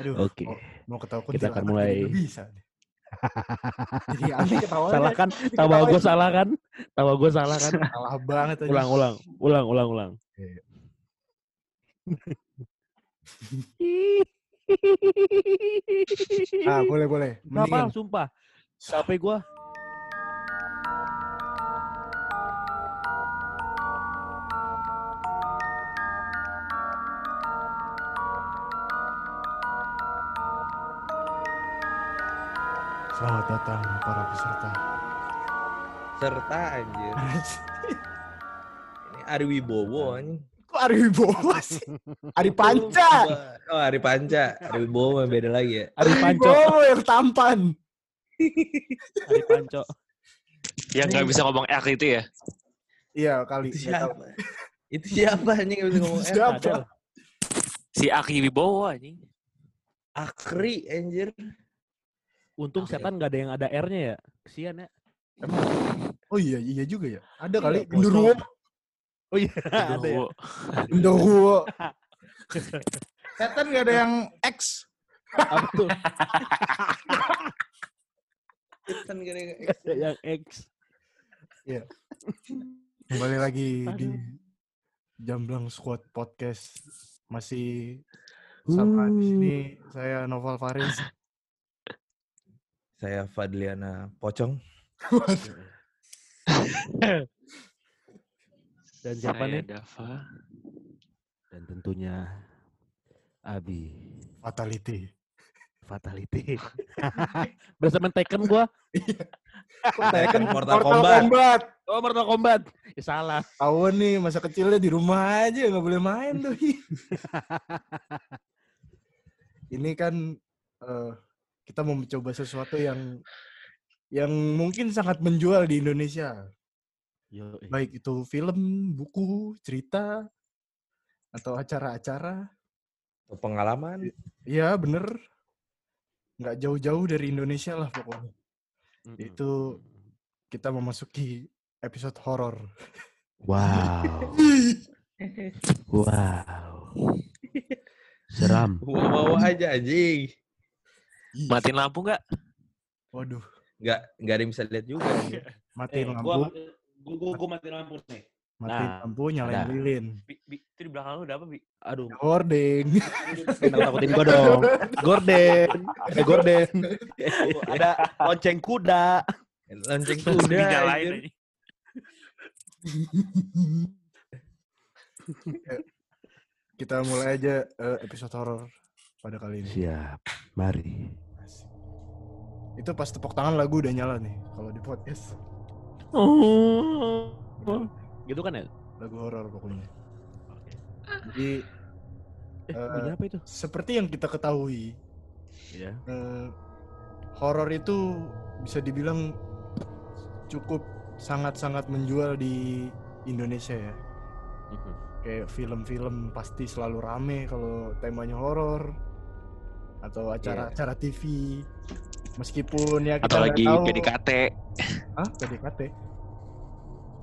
Aduh, Oke. mau, mau ketawa Kita akan mulai. bisa. Jadi aneh ketawanya. salah kan? Tawa gue salah kan? Tawa gue salah kan? Salah banget aja. Ulang, ulang, ulang, ulang, ulang. Iya. Ah, boleh, boleh. Kenapa? Sumpah. Capek gue. Selamat datang para peserta. serta anjir. Ini Ari Wibowo anjing. Kok Ari Wibowo sih? Ari Panca. Oh, Ari Panca. Ari Wibowo mah beda lagi ya. Ari Panco. Wibowo yang tampan. Ari Panco. Yang nggak bisa ngomong R itu ya? Iya kali. Itu nggak tahu. siapa? Itu siapa anjing yang bisa ngomong R? Siapa? Si Aki Wibowo anjing. Akri anjir. Untung setan gak ada yang ada R-nya ya. Kesian ya. Oh iya, iya juga ya. Ada Iya, kali. Genderuwo. Oh iya, ada ya. Genderuwo. Setan gak ada yang X. Apa tuh? Kan gini. Ada yang X. Kembali lagi di Aduh. Jamblang Squad Podcast. Masih sama di sini saya Noval Faris. Saya Fadliana Pocong. Dan siapa Saya nih? Dava. Dan tentunya Abi. Fatality. Fatality. Berasa main Tekken gua. Tekken Mortal Kombat. Oh, Mortal Kombat. Ya salah. Tahu nih masa kecilnya di rumah aja nggak boleh main tuh. Ini kan eh, kita mau mencoba sesuatu yang yang mungkin sangat menjual di Indonesia. Yo, eh. Baik itu film, buku, cerita, atau acara-acara. Pengalaman. Iya bener. Nggak jauh-jauh dari Indonesia lah pokoknya. Mm-mm. Itu kita memasuki episode horor. Wow. Wow. Seram. Bawa aja anjing. Matiin lampu nggak? Waduh, Nggak, nggak ada yang bisa lihat juga. matiin Eh, lampu, gua, gua, gua, gua matiin lampu nih. matiin Nah, lampu, nyalain ada. lilin. Bi, bi, itu di belakang lu ada apa, Bi? Aduh, Hording. Jangan takutin gua dong. Gorden. Ada gorden. Ada lonceng kuda. Lonceng kuda. Dinyalain anjing. Kita mulai aja eh, episode horor pada kali ini. Siap. Mari. Itu pas tepuk tangan lagu udah nyala nih kalau di podcast. Oh. Gitu kan ya? Lagu horor pokoknya. Jadi Eh, bunyi apa itu? seperti yang kita ketahui, Ya. eh, horor itu bisa dibilang cukup sangat-sangat menjual di Indonesia ya. Kayak film-film pasti selalu rame kalau temanya horor atau acara-acara TV. Meskipun ya kita Atau lagi tahu, PDKT. ah PDKT.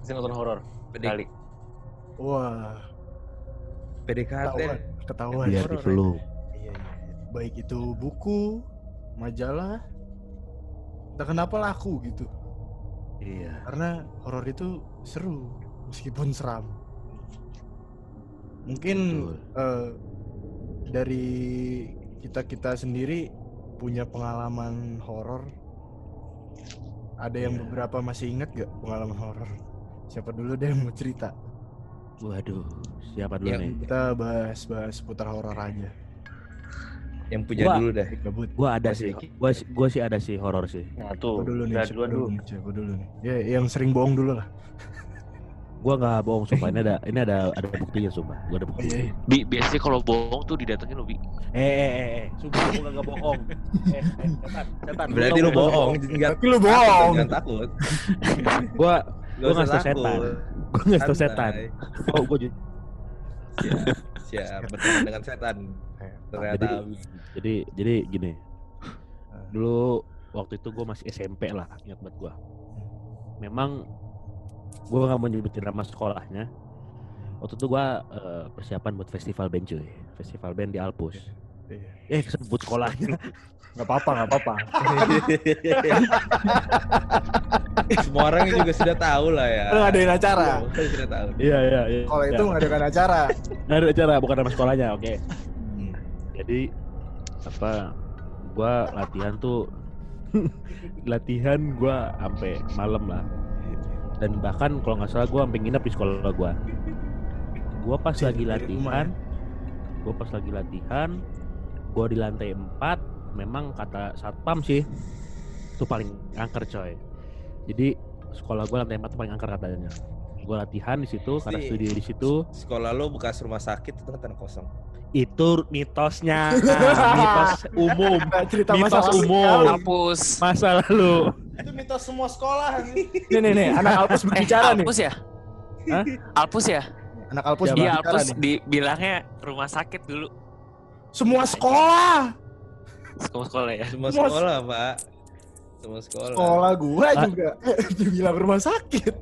Saya nonton horor. Kali. Wah, PDKT. ketahuan, ketahuan. Biar di horor, flu. Iya, iya, iya. Baik itu buku, majalah, entah kenapa laku gitu. Iya. Karena horor itu seru, meskipun seram. Mungkin Betul. eh, dari kita kita sendiri punya pengalaman horor. Ada yang Iya. beberapa masih ingat gak pengalaman horor? Siapa dulu deh yang mau cerita? Waduh, siapa dulu Yang- nih? Kita bahas-bahas putar horor aja. Yang punya Gua- dulu dah. Gabut. Gua ada Masih sih. Gua si- gua sih ada sih horor sih. Nah, Siapa tuh. dulu nih? Duluan dulu dulu. dulu nih? Ya, yang sering bohong dulu lah. Gua nggak bohong sumpah. Ini ada ini ada ada buktinya sumpah. Gua ada buktinya. iya, iya. Bi, biasanya kalau bohong tuh didatengin lo, Bi. Eh, eh, eh, eh. Sumpah gua nggak bohong. Eh, eh, setan, setan. Berarti lu gua bohong. Tapi lu bohong. Jangan takut. Gua Gak Gua tau takut. setan. gua nggak setan. Oh, gua ju- Siap, siap. Berteman dengan setan. Ternyata Jadi- jadi jadi gini. Dulu waktu itu gua masih SMP lah, ingat banget gua. Memang gua nggak mau nyebutin nama sekolahnya. Waktu itu gua eh, persiapan buat festival band cuy. Festival band di Alpus. Iya. Eh sebut sekolahnya. Nggak apa-apa, nggak apa-apa. Semua orang juga sudah tahu lah ya. Lu ngadain acara. Orang sudah tahu. Iya iya iya. Kalau itu mengadakan acara. nggak ada acara bukan nama sekolahnya. Oke. Hmm. Jadi apa? Gua latihan tuh latihan gua sampai malam lah. Dan bahkan kalau nggak salah gua sampai nginep di sekolah gua. Gua pas Cih, lagi latihan, gua pas lagi latihan, gua di lantai 4 memang kata satpam sih itu paling angker coy. Jadi sekolah gua lantai 4 tuh paling angker katanya. Gua latihan di situ, karena studio di situ. Sekolah lo bekas rumah sakit itu kan tanah kosong. Itu mitosnya, Nah, mitos umum. Cerita Mitos masa umum. Alpus. Masa lalu. Itu mitos semua sekolah. Nih nih nih, anak Alpus Eh, berbicara nih. Alpus ya? Hah? Alpus ya? Anak Alpus? Iya, berbicara Alpus nih. dibilangnya rumah sakit dulu. Semua sekolah. Sekolah sekolah ya. Semua Semua sekolah, Pak. Semua sekolah. Sekolah gua Ah. juga dibilang rumah sakit.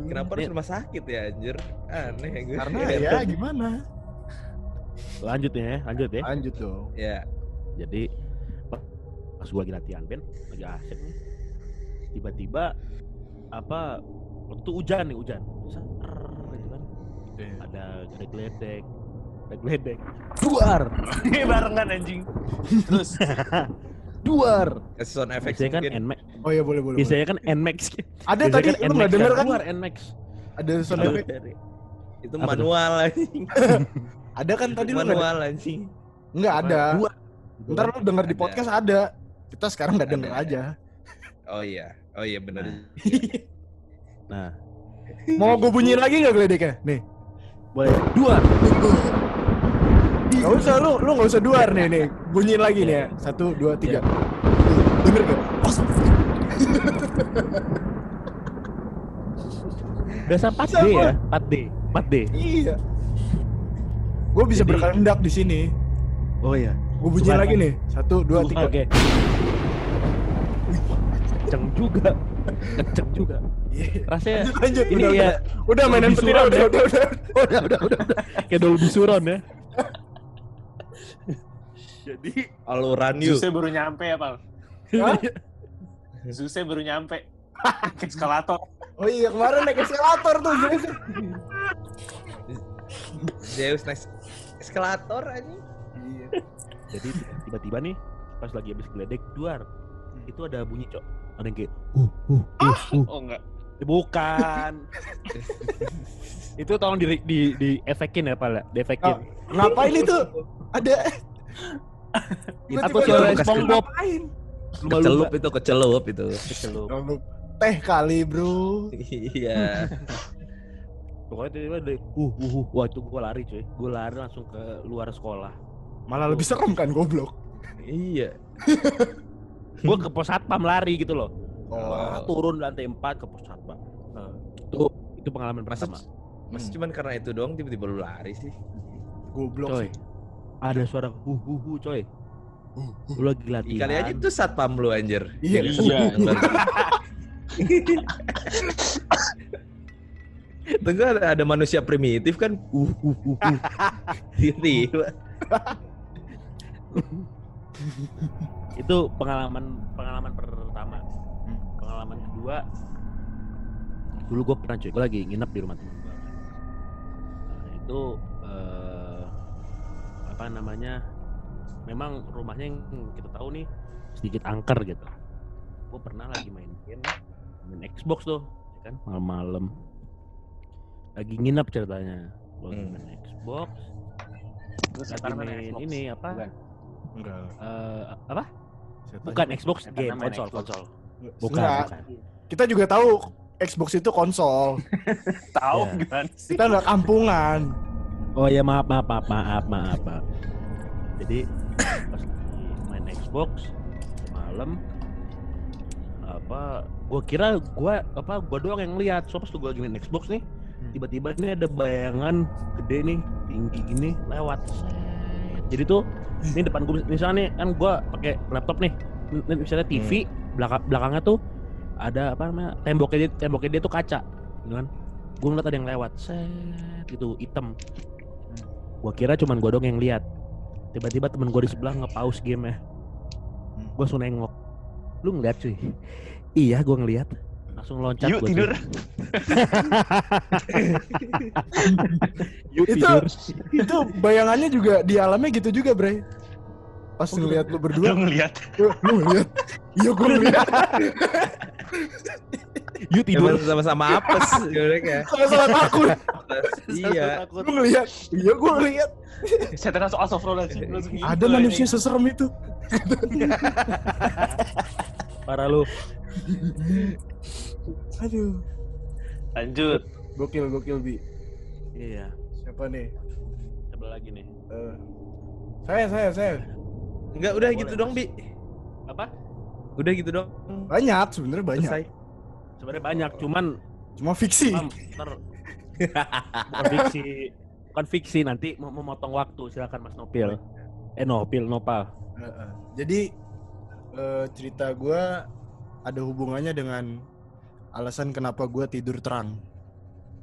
Kenapa harus rumah sakit ya, anjir? Aneh gue. Karena ya gimana? Lanjut ya, lanjut ya. Lanjut dong. Ya. Jadi pas pas gua lagi latihan band, lagi asik nih. Tiba-tiba apa waktu itu hujan nih hujan. Ser, gitu kan. Ada ada geledek, ada geledek. Duar, Barengan anjing. Terus duar. Kasih sound effect Biasanya kan mungkin. Nmax, Oh iya boleh boleh. boleh. biasanya kan Nmax. Ada Biasanya tadi kan lu nggak denger kan? Duar Nmax. Ada sound effect. dari- Itu manual anjing. Ada kan tadi lu nggak manual anjing. Nggak ada. Duar. Ntar lu denger di Ada. podcast ada. Kita sekarang nggak denger Ada. aja. Oh iya. Oh iya benar. Nah, Mau gue bunyiin lagi nggak geledeknya? Nih. boleh duar. Gak usah lu, lu gak usah duar nih nih. Bunyiin lagi nih ya. Satu, dua, tiga. Tuh, Denger gak? Oh, Berasa 4D Sama. ya, 4D, 4D. iya. Gue bisa Jadi- berkehendak di sini. Oh iya. Gue Suka- lagi nih. Satu, dua, tiga. Oke. Kenceng juga. Kenceng juga. Iya. Rasanya Lanjut, lanjut. ini udah, ya udah. Udah mainan petir suram udah, ya. udah, udah. udah udah udah udah kayak Dolby Suron ya. Jadi Aluran yuk. Zuse baru nyampe ya, Pal. Zuse baru nyampe. Eskalator. Oh iya kemarin naik eskalator tuh. Zeus. Zeus naik eskalator anjing. Iya. jadi tiba-tiba nih pas lagi habis geledek duar itu ada bunyi cok ada yang kayak uh uh uh, uh. Oh enggak. bukan itu tolong di di di efekin ya pala di efekin Oh, Ngapain itu? Ada. Atau suara SpongeBob. Kecelup itu kecelup itu. Kecelup. Teh kali bro. Iya. Pokoknya tiba-tiba ada uh uh uh wah itu gua lari cuy gua lari langsung ke luar sekolah Malah lebih serem kan goblok. Iya. gua ke pos satpam lari gitu loh Oh. turun lantai 4 ke pos satpam Nah, itu itu pengalaman Masa pertama Masa Hmm. cuman karena itu doang tiba-tiba lu lari sih? Goblok coy sih. ada suara hu hu hu coy Uh, uh. lu lagi latihan Kali aja itu satpam lu anjir. Iya. Iya. Tunggu ada, ada manusia primitif kan? Uh uh uh. uh. Tiba-tiba. itu pengalaman pengalaman pertama pengalaman kedua dulu gue pernah cuy gue lagi nginep di rumah teman gue nah, itu eh, apa namanya memang rumahnya yang kita tahu nih sedikit angker gitu gue pernah lagi main game main Xbox tuh ya kan malam-malam lagi nginep ceritanya Gua lagi Hmm. main Xbox Terus lagi main main Xbox. ini apa Bukan. Enggak. eh, apa Setan bukan juga. Xbox Setan game konsol Xbox. konsol bukan Enggak. bukan Kita juga tahu Xbox itu konsol. Tahu Ya. gimana sih? Kita nggak kampungan. Oh ya maaf maaf maaf maaf maaf maaf. Jadi pas lagi main Xbox malam apa gua kira gua apa gua doang yang lihat so pas gua lagi main Xbox nih. Tiba-tiba ini ada bayangan gede nih tinggi gini lewat. Jadi tuh ini depan gua misalnya nih kan gua pakai laptop nih misalnya TV belakang belakangnya tuh ada apa namanya temboknya dia, temboknya dia tuh kaca gitu kan. Gue ngeliat ada yang lewat set gitu hitam. Gue kira cuman gue dong yang lihat. Tiba-tiba temen gue di sebelah nge-pause game ya Hmm. gue langsung nengok. Lu ngeliat cuy? Iya gue ngeliat langsung loncat Yuk tidur. Yuk Itu- tidur itu bayangannya juga di alamnya gitu juga bre pas Oh, gitu. ngeliat lu berdua Lu ngeliat. lu ngeliat iya gue ngeliat Yuk tidur Emang sama-sama apes ya mereka. sama-sama takut iya. Lu ngeliat iya gue ngeliat Setan langsung astagfirullahaladzim. Gitu. ada manusia seserem itu parah lu aduh. Lanjut. gokil gokil bi. Iya. Siapa nih? Coba lagi nih? Eh, saya saya saya. Enggak udah Boleh, gitu dong, Bi. apa? Udah gitu dong. banyak sebenarnya banyak. Selesai. sebenarnya banyak cuman cuma fiksi. Ntar. Bukan fiksi. Bukan fiksi nanti mau memotong waktu. Silakan Mas Nopil. Eh Nopil Nopal. Eh, eh. jadi eh, cerita gue ada hubungannya dengan alasan kenapa gue tidur terang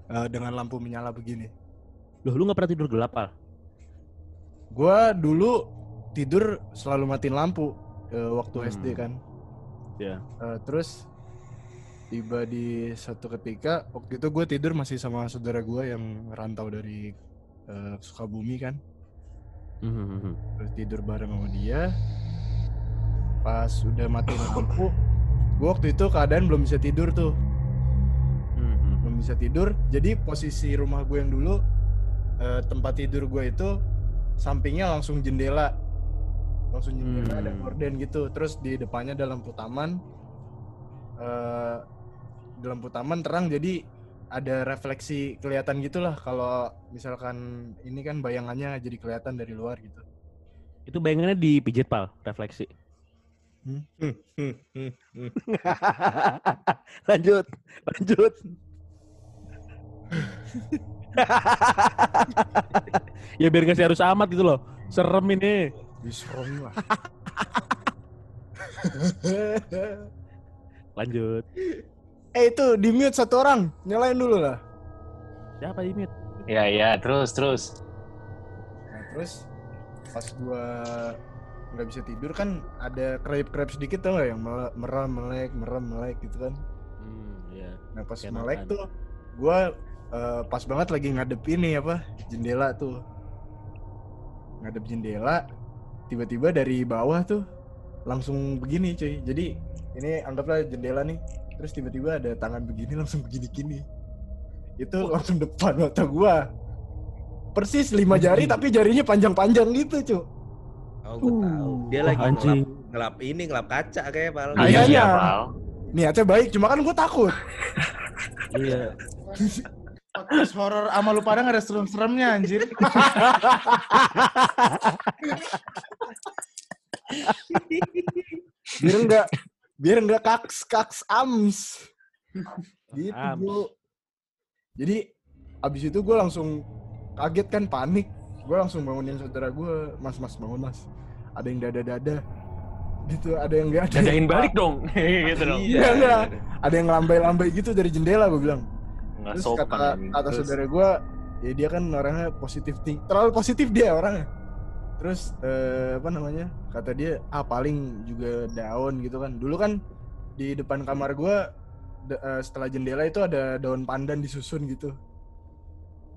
Eh, dengan lampu menyala begini loh lu nggak pernah tidur gelap Pal? gue dulu tidur selalu matiin lampu eh, waktu Hmm. SD kan ya Eh, terus tiba di satu ketika waktu itu gue tidur masih sama saudara gue yang rantau dari eh, Sukabumi kan Mhm. terus tidur bareng sama dia pas udah mati lampu gue waktu itu keadaan belum bisa tidur tuh. Mhm. belum bisa tidur. Jadi posisi rumah gue yang dulu eh, tempat tidur gue itu sampingnya langsung jendela. Langsung jendela ada Hmm. gorden gitu. Terus di depannya ada lampu taman. Eh di lampu taman terang jadi ada refleksi kelihatan gitulah. Kalau misalkan ini kan bayangannya jadi kelihatan dari luar gitu. Itu bayangannya dipijit Pal refleksi Hmm, hmm, hmm, hmm. lanjut lanjut ya biar gak harus amat gitu loh serem ini Serem lah. lanjut eh itu di mute satu orang, nyalain dulu lah. siapa ini Ya ya terus terus. Nah, terus pas gua nggak bisa tidur kan ada kerap-kerap sedikit tuh nggak yang merem melek merem melek gitu kan. hmm, ya Nah pas Kayak melek tuh gua eh, pas banget lagi ngadep ini apa jendela tuh. Ngadep jendela tiba-tiba dari bawah tuh langsung begini cuy. Jadi ini anggaplah jendela nih terus tiba-tiba ada tangan begini langsung begini-gini. Itu langsung depan mata gua. Persis lima jari tapi jarinya panjang-panjang gitu cuy Oh, gue tahu. Dia Wah, lagi anjing. ngelap, ngelap ini, ngelap kaca kayak Pal. Ah, iya, iya. Pal. niatnya baik cuma kan gua takut iya Podcast horor sama lu pada gak ada serem-seremnya anjir. biar enggak biar enggak kaks kaks ams gitu Ams. Bu. jadi abis itu gue langsung kaget kan panik gue langsung bangunin saudara gue mas mas bangun mas. Ada yang dada dada gitu ada yang enggak ada. Dadain balik dong. gitu dong. Iya, enggak. ada yang lambai lambai gitu dari jendela gue bilang. Nggak terus sopan. kata kata Terus, saudara gue ya dia kan orangnya positif ting terlalu positif dia orangnya. Terus eh, apa namanya kata dia ah paling juga daun gitu kan. Dulu kan di depan kamar gue setelah jendela itu ada daun pandan disusun gitu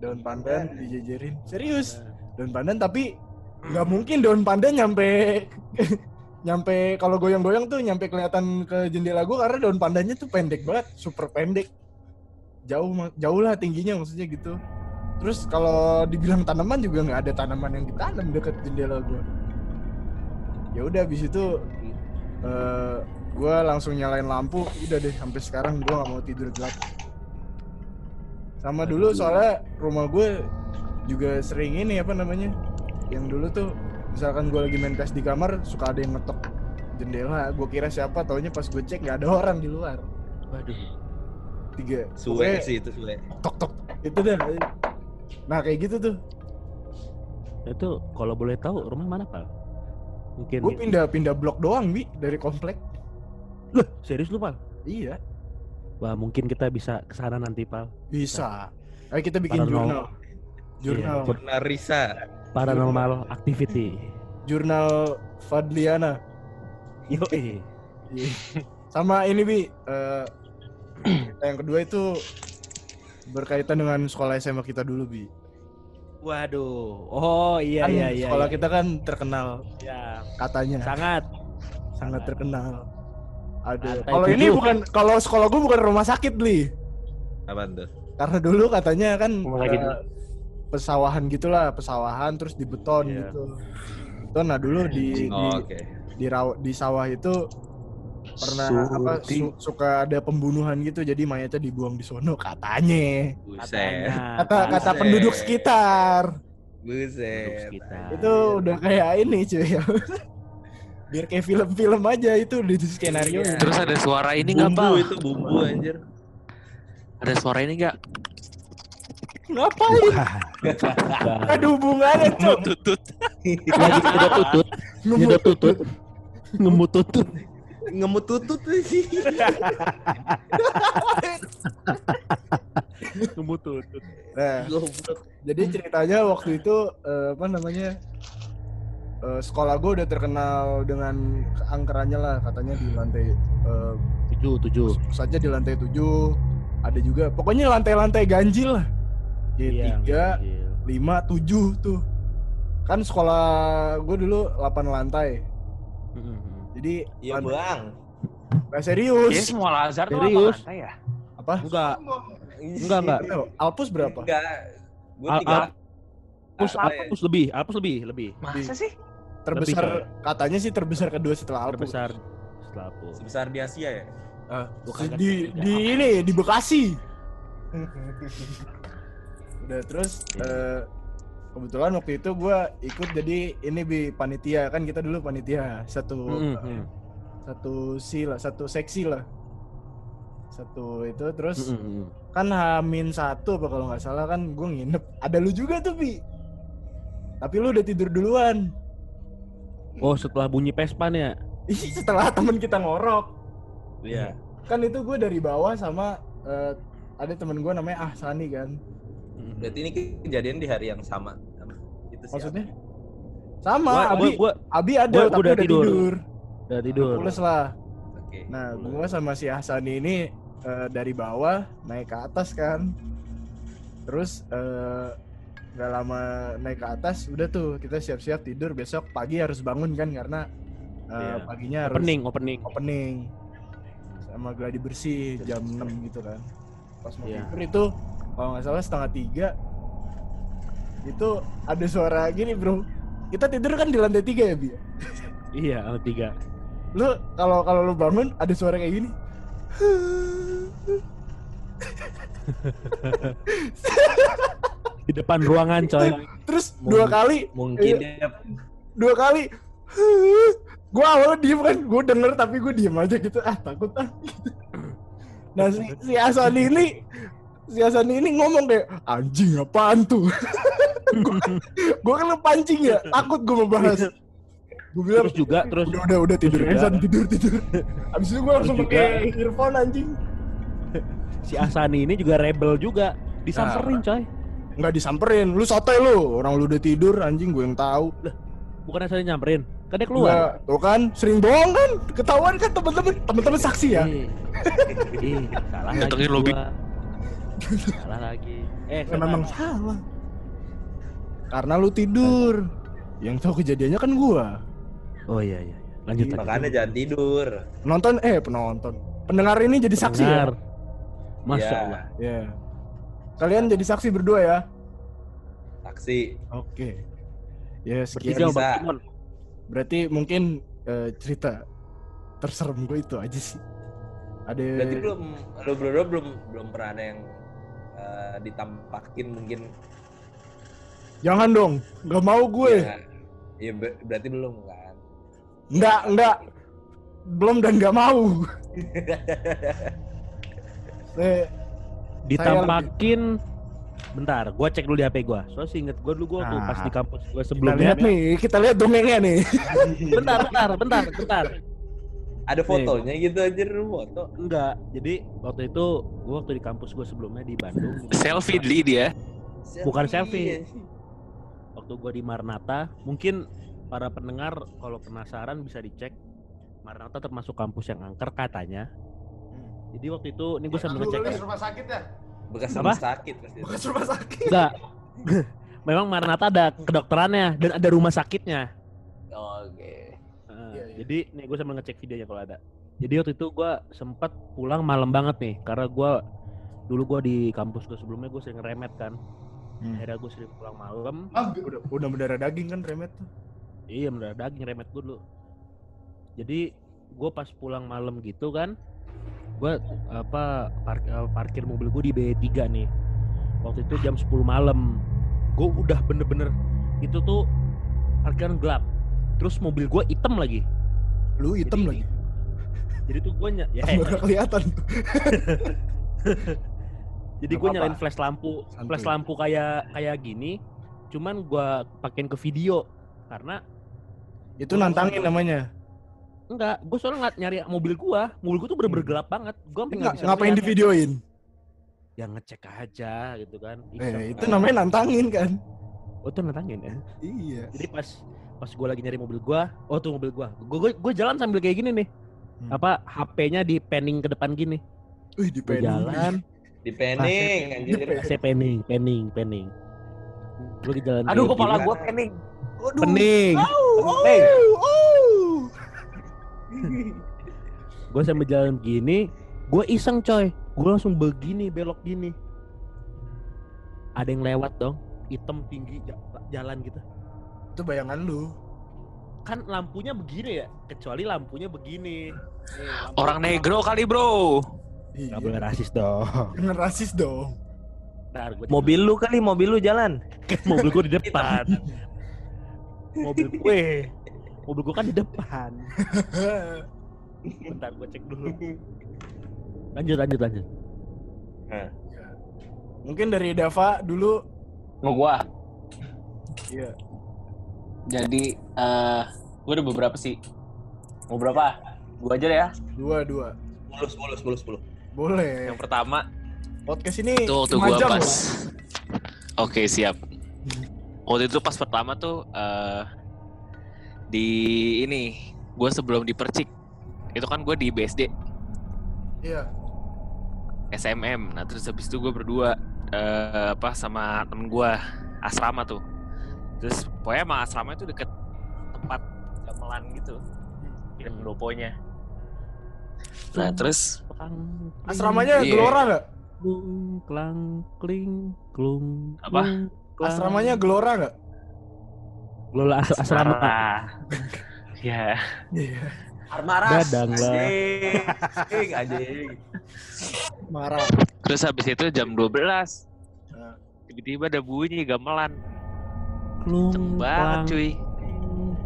daun pandan dijejerin. Serius? Daun pandan tapi nggak mungkin daun pandan nyampe nyampe kalau goyang-goyang tuh nyampe kelihatan ke jendela gue karena daun pandannya tuh pendek banget super pendek. Jauh jauh lah tingginya maksudnya gitu. Terus kalau dibilang tanaman juga nggak ada tanaman yang ditanam deket jendela gue ya udah abis itu eh gue langsung nyalain lampu udah deh sampai sekarang gue nggak mau tidur gelap sama dulu soalnya rumah gue juga sering ini apa namanya yang dulu tuh misalkan gue lagi main PS di kamar suka ada yang ngetok jendela gue kira siapa taunya pas gue cek nggak ada orang di luar. Waduh. Tiga. Suwe Pokoknya sih itu suwe. tok tok. Itu dah. Nah kayak gitu tuh. Itu kalau boleh tahu rumah mana Pal mungkin gue pindah pindah blok doang bi dari komplek. Loh, serius lu Pal iya Wah, mungkin kita bisa ke sana nanti, Pal. Bisa. Ayo kita bikin Paranormal. jurnal. Jurnal. Pernah Risa. Paranormal activity. Jurnal Fadliana. Yo, Iya. Sama ini bi, eh, yang kedua itu berkaitan dengan sekolah SMA kita dulu bi. Waduh. Oh, iya Kan iya iya. sekolah iya. kita kan terkenal Ya, katanya sangat. sangat terkenal. Ada. Kalau ini tujuh. bukan kalau sekolah gue bukan rumah sakit li. Apaan tuh? Karena dulu katanya kan Rumah sakit. eh, pesawahan gitulah, pesawahan terus di beton Iya. gitu. Itu nah dulu di di, Oh, Oke. di, raw- di sawah itu pernah apa su- suka ada pembunuhan gitu jadi mayatnya dibuang di sono katanya. Buset. Katanya. Kata kata Buset. penduduk sekitar. Penduduk Buset. sekitar. Itu udah kayak ini cuy. Biar kayak film-film aja itu di skenario. Iya. Terus ada suara ini nggak bumbu itu bumbu anjir. Ada suara ini nggak? Ngapain? Ada hubungannya, Cok. Tutut. Lagi nyedot tutut, nyedot tutut, ngemut tutut. Ngemut tutut sih. Ngemut tutut. Nah, Goblok. jadi ceritanya waktu itu eh, apa namanya? Eh, sekolah gue udah terkenal dengan keangkerannya lah katanya di lantai eh, Tujuh, tujuh. saja di lantai 7 ada juga pokoknya lantai-lantai ganjil lah Iya, tiga lima tujuh tuh kan sekolah gue dulu 8 lantai Mm-mm. jadi Iya lan- bang. nggak serius Kayaknya semua Lazar tuh Serius? apa lantai ya? apa Enggak, enggak, enggak. Alpus berapa Enggak. Gue tiga. al- Alpus, Apa? Alpus lebih, Alpus lebih, lebih. Masa sih? Terbesar Lebih, katanya sih terbesar kedua setelah Alpus. Terbesar setelah Alpus. Sebesar di Asia ya. Ah, Bukan di kan, di ini di Bekasi. Udah terus eh, kebetulan waktu itu gue ikut jadi ini bi panitia. Kan kita dulu panitia satu Mm-mm. satu si lah satu seksi lah. Satu itu terus Mm-mm. kan Hamin satu apa kalau nggak salah kan gue nginep. Ada lu juga tuh bi. Tapi lu udah tidur duluan Oh, setelah bunyi pespan ya? Ih, setelah temen kita ngorok Iya. kan itu gue dari bawah sama eh, ada temen gue namanya Ahsani kan Mm-mm. Berarti ini kejadian di hari yang sama. Itu sih. maksudnya sama Gua, Abi gua, gua Abi ada gua- gua tapi udah udah tidur. tidur, udah tidur. Pules lah Oke. nah gue sama si Ahsani ini eh, dari bawah naik ke atas kan terus eh, nggak lama naik ke atas udah tuh kita siap-siap tidur besok pagi harus bangun kan karena eh, Iya. paginya harus Opening, opening. opening sama gladi bersih jam 6 gitu kan pas mau Iya. tidur itu kalau nggak salah setengah tiga itu ada suara gini bro kita tidur kan di lantai tiga ya bi Iya, sama tiga. lu kalau kalau lu bangun ada suara kayak gini Di depan ruangan, coy. terus dua Mungkin- kali Mungkin Iya. dia dua kali gue awalnya diem kan gue denger tapi gue diem aja gitu ah takut ah nah si si Asani ini si Asani ini ngomong kayak anjing apaan tuh gue kan pancing ya takut gue mau bahas gue bilang Terus juga, terus udah udah udah tidur Terus juga. San tidur tidur abis itu gue langsung pakai earphone anjing si Asani ini juga rebel juga. Disamperin, coy. Nggak disamperin lu sotoy lu orang lu udah tidur anjing gue yang tahu Bukan Asani nyamperin. Kan dia keluar. Nggak, tuh kan sering bohong kan ketahuan kan temen-temen temen-temen saksi ya Ih, ih, salah lagi. Datengin lobby. Salah lagi. Eh, Ya, memang salah. Karena lu tidur. Yang tahu kejadiannya kan gua. Oh iya iya. Lanjut lanjut. makanya jangan tidur. Nonton eh penonton. Pendengar ini jadi saksi ya. Pendengar. Masya Ya, Allah. Ya. Kalian jadi saksi berdua ya. Taksi. Oke. Ya Bertiga sekian. bisa. Berarti mungkin eh, cerita terserem gue itu aja sih. Ada Berarti belum lu berdua belum belum pernah ada yang eh, ditampakin mungkin. Jangan dong, nggak mau gue. Ya, ya ber- berarti belum kan. Nggak, nggak. Belum dan nggak mau. Eh, Ditampakin Bentar, gua cek dulu di HP gua. Soalnya inget gua dulu gua tuh Nah, pas di kampus gua kita sebelumnya. lihat nih, kita lihat dongengnya nih. bentar, bentar, bentar, bentar. Ada fotonya gitu anjir foto. Enggak. Jadi waktu itu gue waktu di kampus gue sebelumnya di Bandung. Selfie deli dia. Bukan selfie. Waktu gue di Marnata, mungkin para pendengar kalau penasaran bisa dicek. Marnata termasuk kampus yang angker katanya. Jadi waktu itu, ini gue sambil ngecek. Bekas rumah sakit ya? Bekas Apa? rumah sakit pasti. Bekas rumah sakit. Enggak. Memang Marnata ada kedokterannya dan ada rumah sakitnya. Oke. Nah, Iya, iya. Jadi nih gue sambil ngecek videonya kalau ada. Jadi waktu itu gue sempat pulang malam banget nih karena gue dulu gue di kampus gue sebelumnya gue sering remet kan. Hmm. Akhirnya gue sering pulang malam. Ah, Udah, udah berdarah daging kan remet tuh. Iya bener daging remet gue dulu. Jadi gue pas pulang malam gitu kan, gue apa par- eh, parkir mobil gue di B3 nih. Waktu itu jam 10 malam. Gue udah bener-bener itu tuh parkiran gelap. Terus mobil gue hitam lagi. Lu hitam Jadi- lagi. Jadi tuh gue ny- ya, Baru kelihatan jadi gue nyalain flash lampu, Santuy. flash lampu kayak kayak gini. Cuman gue pakein ke video karena Itu nantangin namanya. Enggak, gue soalnya nggak nyari mobil gua, mobil gua tuh bener-bener Hmm. gelap banget. Gue Nggak, ngapain di videoin? Ya ngecek aja gitu kan. Eh, Iseng. itu namanya nantangin kan. Oh itu nantangin ya. Iya. Jadi pas pas gue lagi nyari mobil gua, oh tuh mobil gua. Gue gue jalan sambil kayak gini nih. Hmm. Apa HP-nya di panning ke depan gini. Wih, di Gue jalan, Di penning anjir. saya panning, panning, panning. Gue lagi jalan. Aduh kepala gini. gua pening. Waduh. Pening. Oh, Hey. oh. Gue sambil jalan gini, gue iseng coy. Gue langsung begini, belok gini. Ada yang lewat dong, hitam tinggi ja- jalan gitu. Itu bayangan lu. Kan lampunya begini ya, kecuali lampunya begini. Lampu- Orang negro kali bro. Iya. Nggak boleh rasis dong. Jangan rasis dong. Ntar gua Mobil lu kali, mobil lu jalan. mobil gue di depan. mobil gue, mobil gue kan di depan. Bentar gue cek dulu. Lanjut, lanjut, lanjut. Mungkin dari Dava dulu. Mau gua. Iya. Jadi eh gua ada beberapa sih. Mau berapa? Gua aja deh ya. Dua, dua. 10 10 10 10. Boleh. Yang pertama Podcast ini itu waktu gua pas. Oke siap. Waktu itu pas pertama tuh eh di ini gua sebelum dipercik itu kan gua di BSD Iya. SMM. Nah terus habis itu gue berdua eh, apa sama temen gue asrama tuh. Terus pokoknya emang asrama itu deket tempat gamelan gitu, deket pendoponya. Nah terus Asramanya Iya. Gelora nggak? klung, klang, kling, klung. Apa? klung, klang. Asramanya Gelora nggak? Lola as asrama. ya. Iya. Armaras. Dadang lah. Anjing, anjing. Marah. Terus habis itu jam 12 Nah. tiba-tiba ada bunyi gamelan, Klung, banget cuy.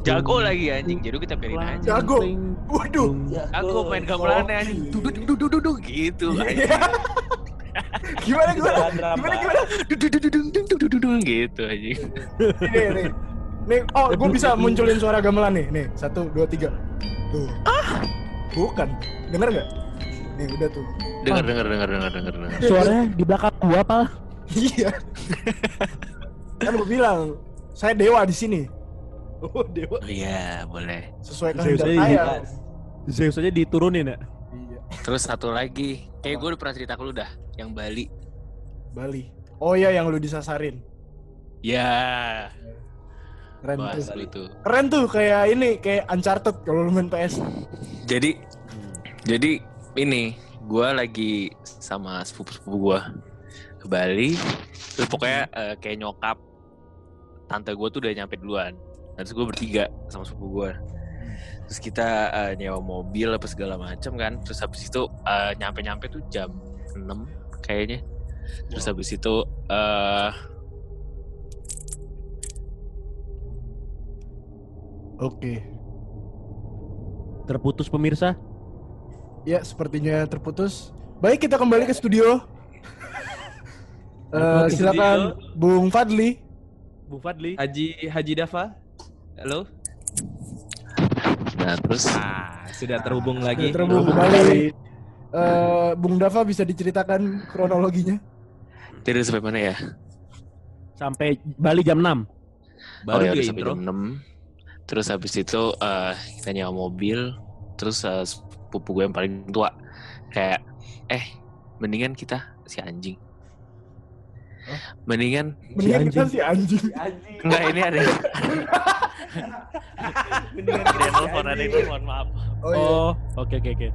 Jago klung, lagi anjing, jadi kita klang, aja. Jago. Waduh. Aku main gamelannya anjing, duduk duduk duduk gitu. anjing. Gimana gimana? Gimana gimana? Duduk duduk duduk duduk duduk gitu anjing. Nih nih. Nih, oh gue bisa munculin suara gamelan nih. Nih, satu, dua, tiga. Tuh. Ah. Bukan. Denger nggak? Nih, udah tuh. Dengar dengar dengar dengar dengar dengar. Suaranya di belakang gua apa? Iya. kan gue bilang, saya dewa di sini. Oh, dewa. Oh Iya, boleh. Sesuai kehendak aja saya. Zeus aja diturunin ya. Iya. Terus satu lagi, kayak gue udah pernah cerita ke lu dah, yang Bali. Bali. Oh iya yang lu disasarin. Ya, Keren bahas tuh. tuh. Keren tuh kayak ini kayak Uncharted kalau lu main PS. Jadi, jadi ini gue lagi sama sepupu-sepupu gue ke Bali. Terus pokoknya eh, kayak nyokap tante gue tuh udah nyampe duluan. Terus gue bertiga sama sepupu gue. Terus kita eh, nyewa mobil apa segala macam kan. Terus habis itu eh, nyampe-nyampe tuh jam 6 kayaknya. Terus habis itu eh Oke. Terputus pemirsa. Ya, sepertinya terputus. Baik, kita kembali ke studio. Eh, Ke silakan Bung Fadli. Bu Fadli. Haji Haji Dava. Halo. Nah terus Ah, sudah terhubung lagi. Sudah terhubung kembali. Eh, Bung Dava bisa diceritakan kronologinya? jadi sampai mana ya? Sampai Bali jam 6. Baru oh ya sampai intro. jam 6 Terus habis itu eh, kita nyewa mobil Terus eh, sepupu gue yang paling tua Kayak Eh mendingan kita si anjing Mendingan Mendingan kita anjing. si anjing. Enggak ini ada Mendingan yang nelfon ada yang nelfon maaf Oh, iya. Oh, oke oke oke.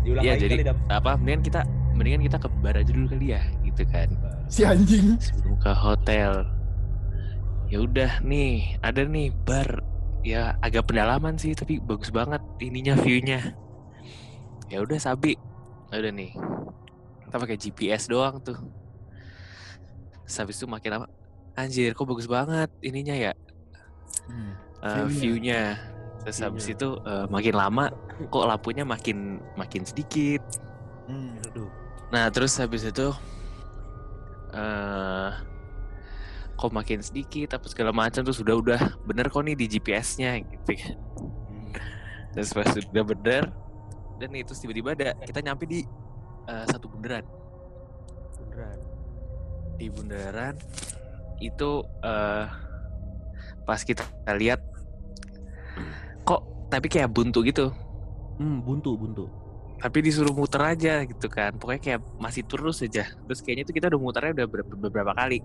Diulang Iya lagi jadi kali, apa mendingan kita mendingan kita ke bar aja dulu kali ya gitu kan si anjing. sebelum ke hotel ya udah nih ada nih bar ya agak pendalaman sih tapi bagus banget ininya viewnya ya udah sabi Ya udah nih kita pakai GPS doang tuh Terus habis itu makin lama anjir kok bagus banget ininya ya eh, View-nya. viewnya terus habis View-nya. itu eh, makin lama kok lampunya makin makin sedikit Hmm. Aduh. Nah terus habis itu eh kok makin sedikit apa segala macam terus udah udah bener kok nih di GPS-nya gitu kan. Terus pas udah bener dan itu tiba-tiba ada kita nyampe di eh, satu bundaran. Beneran. Di bundaran itu eh pas kita lihat kok tapi kayak buntu gitu. Hmm, buntu buntu. Tapi disuruh muter aja gitu kan. Pokoknya kayak masih terus aja. Terus kayaknya itu kita udah muternya udah beberapa kali.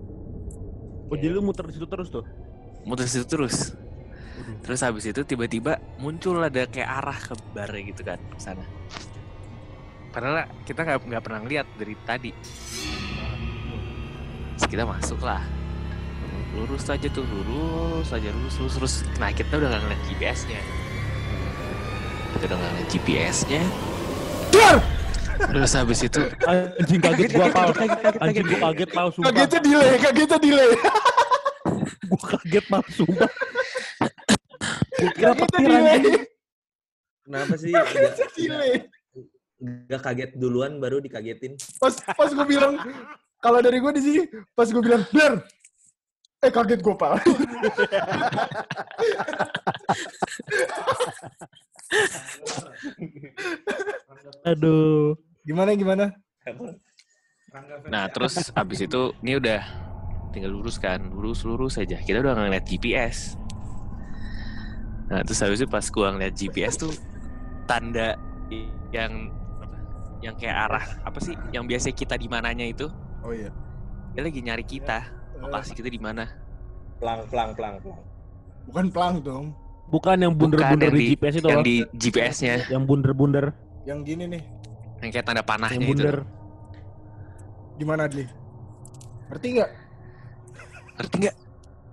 Oh, jadi lu muter di situ terus tuh? muter situ terus. Terus habis itu tiba-tiba muncul ada kayak arah ke bar gitu kan ke sana. Padahal kita nggak nggak pernah lihat dari tadi. Terus kita masuk lah. Lurus aja tuh lurus aja lurus lurus terus nah kita udah nggak ngeliat GPS-nya kita udah nggak ngeliat GPS-nya terus habis itu Anjing kaget gua pal. Anjing gua kaget pal sumpah. Kagetnya delay, kagetnya delay. Gua kaget pal sumpah. Gua kira petir anjing. Kenapa sih Kagetnya delay. nggak kaget duluan baru dikagetin? Pas pas gue bilang kalau dari gue di sini, pas gue bilang ber, eh kaget gue pak. Aduh. Gimana gimana? nah terus habis itu ini udah tinggal lurus kan lurus lurus aja kita udah ngeliat GPS nah terus habis itu pas gua ngeliat GPS tuh tanda yang apa, yang kayak arah apa sih yang biasa kita di mananya itu Oh iya. dia lagi nyari kita lokasi kita di mana Plang plang plang plang. Bukan pelang dong. Bukan yang bunder-bunder di, di- GPS itu yang loh. di GPS-nya Yang bunder-bunder, Yang gini nih. yang kayak tanda panahnya yang itu bunder. Di mana Dli? Ngerti nggak? ngerti nggak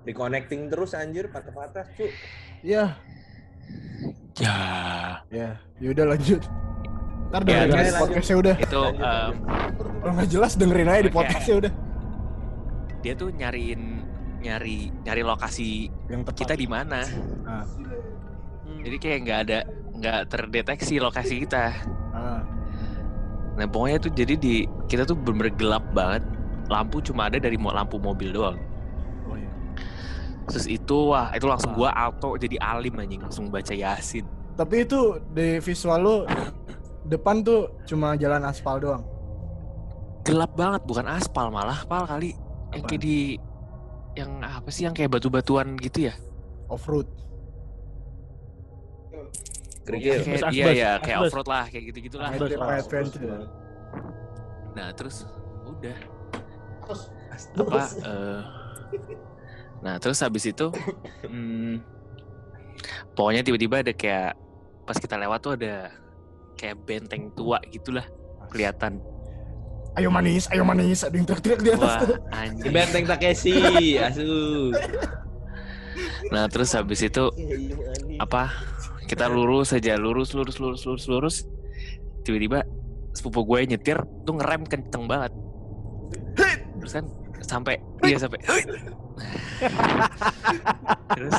Reconnecting terus anjir patah-patah cu. Iya. ya Ya, yaudah lanjut. Ntar Ya, dengerin aja lanjut. podcastnya udah. itu Lanjut, lanjut. Kalau nggak jelas dengerin aja di podcastnya udah. dia tuh nyariin nyari nyari lokasi Yang tepat. kita di mana Ah, jadi kayak nggak ada nggak terdeteksi lokasi kita ah. Nah pokoknya tuh jadi di kita tuh bener gelap banget. Lampu cuma ada dari lampu mobil doang. Oh iya. Terus itu wah itu langsung gua auto jadi alim anjing langsung baca yasin. Tapi itu di visual lo depan tuh cuma jalan aspal doang. Gelap banget bukan aspal malah pal kali yang Apaan? kayak di yang apa sih yang kayak batu-batuan gitu ya? Off road. Kerikil. Asbes, iya ya kayak off road lah kayak gitu-gitulah. Asbes. Kayak adventure. Nah terus udah apa eh, nah terus habis itu hmm, pokoknya tiba-tiba ada kayak pas kita lewat tuh ada kayak benteng tua gitulah kelihatan Ayo manis, ayo manis. Ada yang teriak-teriak di atas wah tuh. anjing Benteng Takeshi, asu. nah terus habis itu apa kita lurus aja lurus lurus lurus lurus lurus. Tiba-tiba sepupu gue nyetir tuh ngerem kenceng banget. Terus kan sampai iya sampai. Terus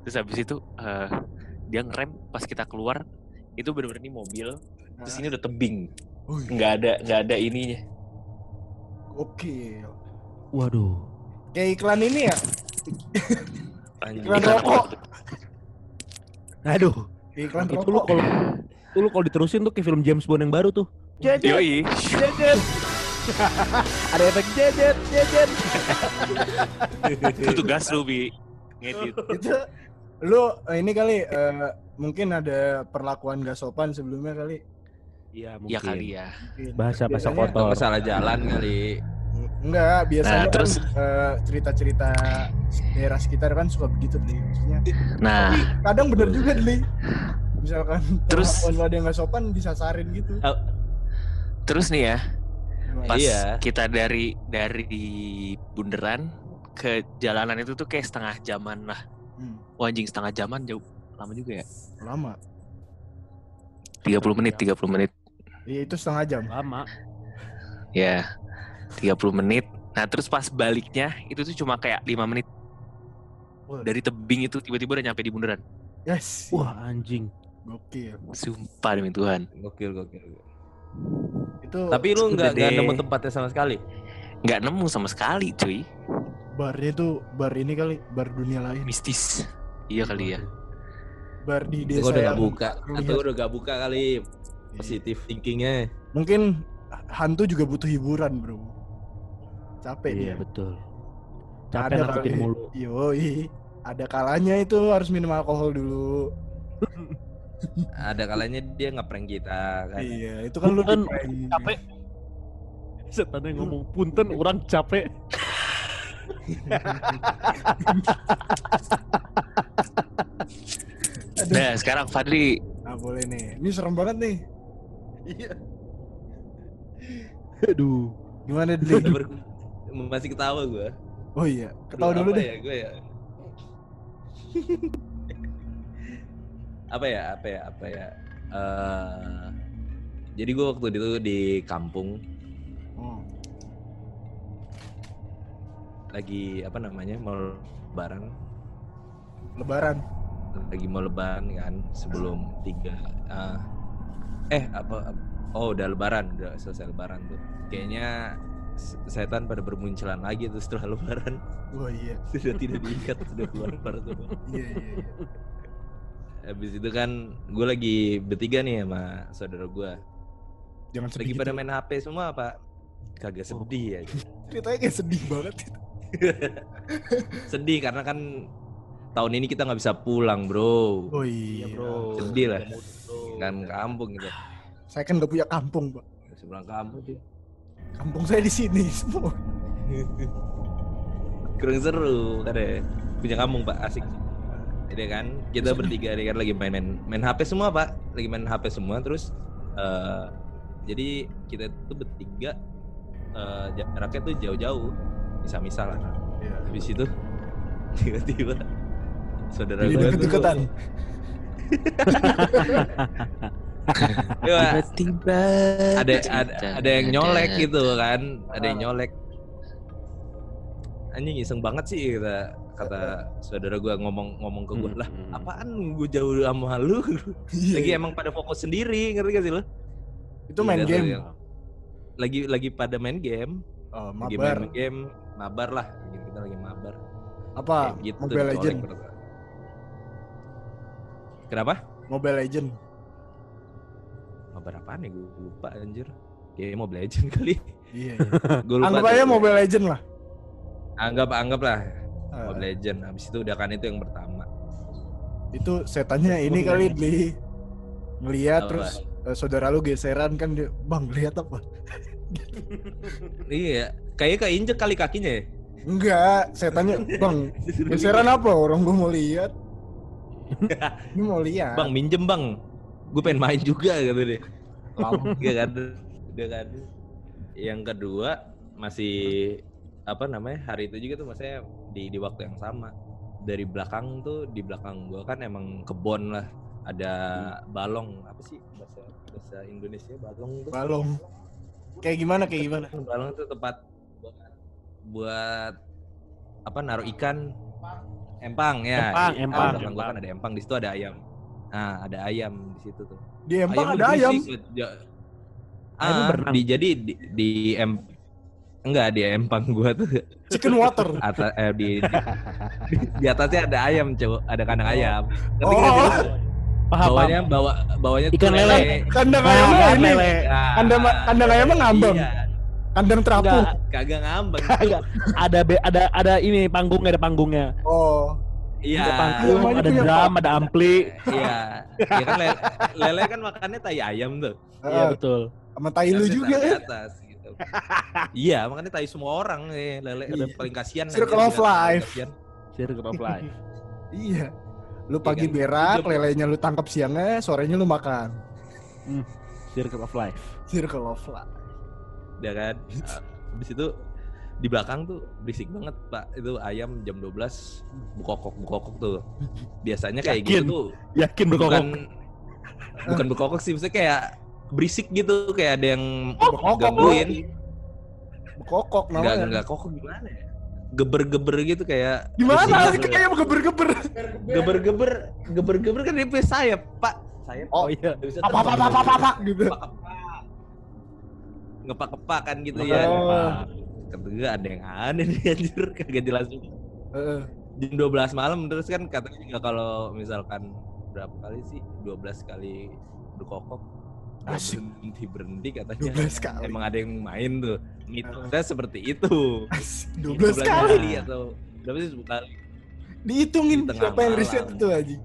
terus habis itu eh, dia ngerem pas kita keluar itu bener-bener ini mobil terus ini udah tebing. Nggak ada nggak ada ininya. Oke. Waduh. Kayak iklan ini ya. Iklan rokok. Aduh, Iklan itu lu kalau itu lu kalau diterusin tuh kayak film James Bond yang baru tuh. Jejet, Yoi. jejet. Ada efek jejet, jejet. Itu tugas lu, Bi. Ngedit. itu lu eh, ini kali eh, mungkin ada perlakuan gak sopan sebelumnya kali Iya, mungkin. Ya kali ya. Mungkin. Bahasa-bahasa Biasanya- kotor. Atau salah jalan kali. Enggak biasanya Nah, terus- kan, eh, cerita-cerita daerah sekitar kan suka begitu deh maksudnya Nah, kadang bener juga deh misalkan Terus- lu ada yang gak sopan disasarin gitu terus nih ya, pas Iya. kita dari dari bundaran ke jalanan itu tuh kayak setengah jaman lah. Hmm, Wah, anjing setengah jaman jauh lama juga ya. lama 30 menit, 30 menit. Iya itu setengah jam Lama. Ya. 30 menit. Nah, terus pas baliknya itu tuh cuma kayak 5 menit. Dari tebing itu tiba-tiba udah nyampe di bundaran. yes Wah, anjing. gokil Sumpah demi Tuhan. Gokil, gokil. itu Tapi lu nggak nemu tempatnya sama sekali. Nggak nemu sama sekali, cuy. barnya tuh bar ini kali bar dunia lain Mistis. Iya kali ya. bar di Gue desa udah gak buka. Atau udah gak buka kali. Positif thinkingnya. mungkin hantu juga butuh hiburan bro capek Iya, dia betul. Ada Capek nakutin kali. mulu. Yoi, ada kalanya itu harus minum alkohol dulu. Ada kalanya dia ngeprank kita kan. Iya, itu kan lu Punten, di-prank. capek. Setannya ngomong punten, orang capek. Nah, sekarang Fadli Nah, boleh nih. Ini serem banget nih. Iya. Aduh. Gimana deh? Masih ketawa gue. Oh iya, ketawa dulu deh. ya gue ya. apa ya apa ya apa ya Eh, jadi gue waktu itu di kampung Oh, lagi apa namanya mau lebaran lebaran. lagi mau lebaran kan sebelum tiga ah, eh apa oh udah lebaran udah selesai lebaran tuh kayaknya setan pada bermunculan lagi tuh setelah lebaran Wah iya. sudah tidak diikat sudah keluar keluar tuh Iya, iya, iya. habis itu kan gue lagi bertiga nih sama saudara gue Jangan sedih. lagi pada gitu. main HP semua pak kagak sedih ya Ceritanya kayak sedih banget. sedih karena kan tahun ini kita nggak bisa pulang bro Oh iya, Iya, bro. sedih lah kan kampung gitu Saya kan gak punya kampung, Pak. seberang kampung sih Kampung saya di sini semua. kurang seru ya punya kampung pak. Asik. Jadi kan? Kita bertiga ini kan lagi main main main HP semua pak. Lagi main HP semua terus eh, jadi kita tuh bertiga eh, jaraknya tuh jauh-jauh. Misal-misal lah. Iya. habis itu tiba-tiba saudara gue deket-deketan. Iya, tiba-tiba ada ada ada yang nyolek gitu kan ada yang nyolek anjing iseng banget sih kata kata saudara gua ngomong ngomong ke gua Hmm, lah hmm. apaan gue jauh sama lu Iya, lagi iya. emang pada fokus sendiri ngerti gak sih lu Itu main Iya, game. lagi lagi pada main game Oh, lagi mabar. main game mabar lah Lagi- kita lagi mabar Apa? Kayak gitu, Mobile Legend. kenapa Mobile Legend. Mabar apaan ya gue lupa anjir kayak Mobile Legend kali Iya. iya. gue lupa Anggap aja Mobile Legend lah. anggap anggap lah Ah, Mobile Legend habis itu udah kan itu yang pertama itu setannya ini kali di ngeliat Apa? terus eh, saudara lu geseran kan dia, bang lihat apa? Iya, kayaknya keinjek kali kakinya ya. Enggak, setannya bang geseran apa? Orang gua mau lihat. Ini mau lihat. Bang minjem bang, gue pengen main juga gitu deh. Lama. Iya kan, udah kan. Yang kedua masih apa namanya hari itu juga tuh maksudnya di di waktu yang sama dari belakang tuh di belakang gua kan emang kebon lah ada balong apa sih bahasa bahasa Indonesia balong tuh balong. Kayak gimana? Kayak gimana? balong itu tempat buat, buat apa naruh ikan empang ya Empang, empang, belakang gua empang. kan ada empang di situ ada ayam nah ada ayam di situ tuh Di empang Ayamnya ada ayam. Ah, berenang. di jadi di, di em enggak di empang gua tuh Chicken water. atas eh, di, di di atasnya ada ayam cowok ada kandang ayam Ngerti Oh. nggak sih lu? Paham, bawahnya paham. bawa bawahnya tuh Ikan lele. Kandang Nah, ayamnya ini. lele. Kandang kandang ayamnya ngambang. Iya, Kandang terapung. Enggak. kagak ngambang. Enggak. ada ada ada ini panggungnya ada panggungnya. Oh. Iya. Ada panggung, ada punya drum, ada ampli. Iya. Iya kan lele, lele kan makannya tai ayam tuh. Iya Eh, betul. sama tai lu juga ya. atas gitu. iya, makanya tai semua orang eh, lele udah Iya. paling kasihan. Circle anjir, of life. kasihan. Circle of life. Iya. Lu pagi kan? berak, lelenya lu tangkap siangnya, sorenya lu makan. Circle of life. Circle of life. Ya kan. Habis itu di belakang tuh berisik banget pak itu ayam jam 12 bukokok bukokok tuh biasanya kayak Yakin? gitu tuh Yakin berkokok. bukan bukan berkokok sih maksudnya kayak berisik gitu kayak ada yang Berkokok, gangguin Kokok nggak namanya. nggak kokok gimana ya geber-geber gitu kayak Gimana? berisik gitu. Kayak geber-geber. geber-geber geber-geber kan dia punya sayap pak sayap Oh, iya. Bisa Apa apa apa apa apa, gitu. Kepak-kepak. ngepak-kepak kan gitu Oh. Ketiga ada yang aneh nih anjir kagak jelas juga Heeh. jam 12 malam terus kan katanya juga kalau misalkan berapa kali sih 12 kali berkokok nggak Asik. berhenti berhenti katanya 12 kali. emang ada yang main tuh mitosnya seperti itu Asik, 12 12 kali. atau berapa sih 10 kali Dihitungin Di siapa yang malam. riset itu aja.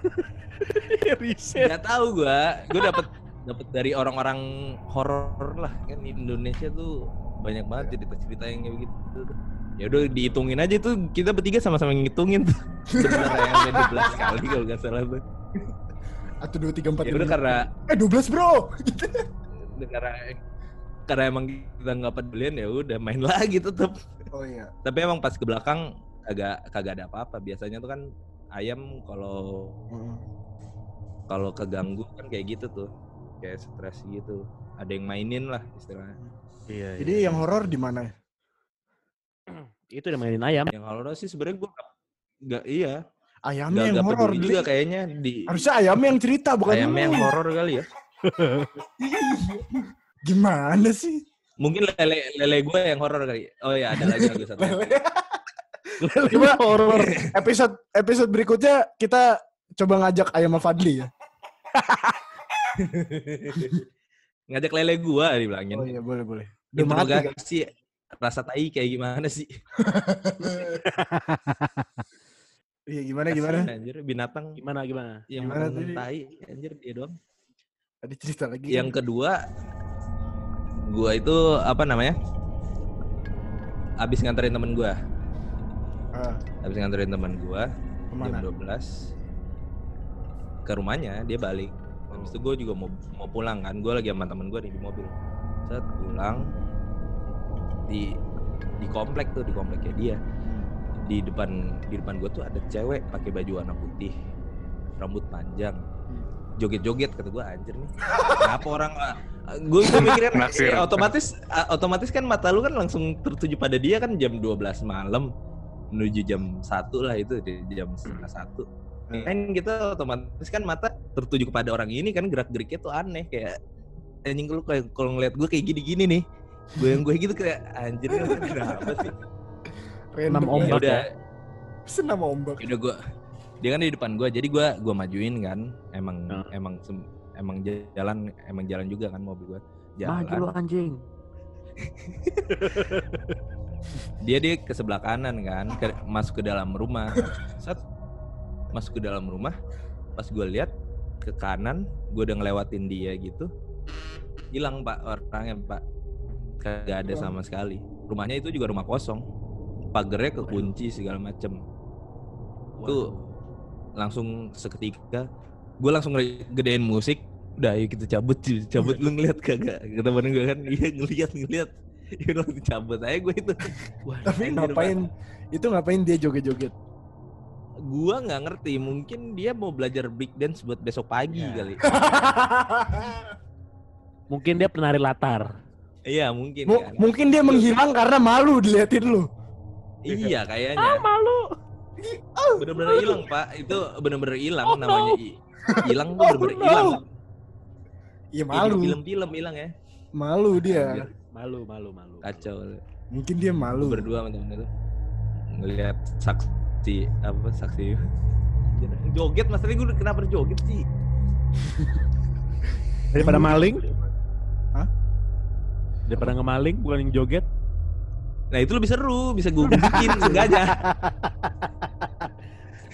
Riset. Gak tahu gua, gua dapet dapet dari orang-orang horor lah kan Indonesia tuh banyak banget cerita-cerita yang kayak begitu tuh. Ya udah dihitungin aja tuh kita bertiga sama-sama ngitungin tuh. Benar yang ada 12 kali kalau nggak salah tuh. Atau 2 3 4 Ya udah karena Eh 12, Bro. karena karena emang kita nggak pedulian ya udah main lagi tetep. Oh iya. Tapi emang pas ke belakang agak kagak ada apa-apa. Biasanya tuh kan ayam kalau Heeh. kalau keganggu kan kayak gitu tuh. Kayak stres gitu. Ada yang mainin lah istilahnya. Iya. Jadi yang horor di mana? itu udah mainin ayam. Yang horor sih sebenarnya gua nggak iya Ayamnya yang horor juga kayaknya di Harusnya ayamnya yang cerita bukan ayamnya yang horor kali ya Gimana sih? mungkin lele lele gue yang horor kali oh ya ada lagi lagi satu Coba horor. Episode episode berikutnya kita coba ngajak Ayam Fadli ya. ngajak lele gue dibilangin Oh iya boleh boleh. Kan? interogasi rasa tai kayak gimana sih Iya gimana gimana? Kasian, anjir binatang Gimana gimana? yang Gimana tadi? tai anjir dia doang Ada cerita lagi. yang kedua gua itu apa namanya abis nganterin temen gua Ah, abis nganterin temen gua ke mana? jam 12 ke rumahnya dia balik habis itu gue juga mau mau pulang kan. Gue lagi sama temen gue nih di mobil. Saat pulang. Di di komplek tuh di kompleknya dia. Di depan di depan gue tuh ada cewek pakai baju warna putih. Rambut panjang. Joget-joget kata gue anjir nih kenapa orang gue gue Naksir. ya, otomatis a- otomatis kan mata lu kan langsung tertuju pada dia kan jam 12 malam. Menuju jam satu lah itu di jam setengah satu Hmm. kan kita otomatis kan mata tertuju kepada orang ini kan gerak geriknya tuh aneh kayak anjing lu kayak kalau ngeliat gue kayak gini-gini nih. Gue yang gue gitu kayak anjir kenapa sih? Enam ya. ombak udah Senam ombak. ya udah gue dia kan di depan gue jadi gue gua majuin kan. Emang Nah. emang sem- emang jalan emang jalan juga kan mobil gue jalan. Maju lu anjing. dia dia ke sebelah kanan kan ke- masuk ke dalam rumah. Saat masuk ke dalam rumah pas gue lihat ke kanan gue udah ngelewatin dia gitu hilang pak orangnya pak. Kagak ada sama sekali. Rumahnya itu juga rumah kosong. Pagernya kekunci segala macem. Tuh langsung seketika gue langsung gedein musik. Udah ayo kita cabut cabut. Lu ngeliat kagak? Kata temen gue kan iya ngeliat ngeliat. Ya udah langsung cabut aja gue itu. Wah, Tapi ngapain? Itu ngapain dia joget-joget? Gua nggak ngerti mungkin dia mau belajar break dance buat besok pagi Ya. kali Mungkin dia penari latar. iya mungkin Mu- kan mungkin dia menghilang karena malu diliatin lu. iya kayaknya malu. bener-bener hilang pak itu bener-bener hilang Oh, namanya no. hilang tuh Oh, bener-bener no. hilang Iya Kayak di malu. film-film hilang ya Malu dia. Anjir. Malu, malu, malu. kacau Mungkin dia malu. berdua itu ngelihat saksi apa saksi joget masalahnya gue kenapa joget sih Daripada maling? Hah? Daripada ngemaling, bukan yang joget. nah itu lebih seru bisa gue bikin seenggaknya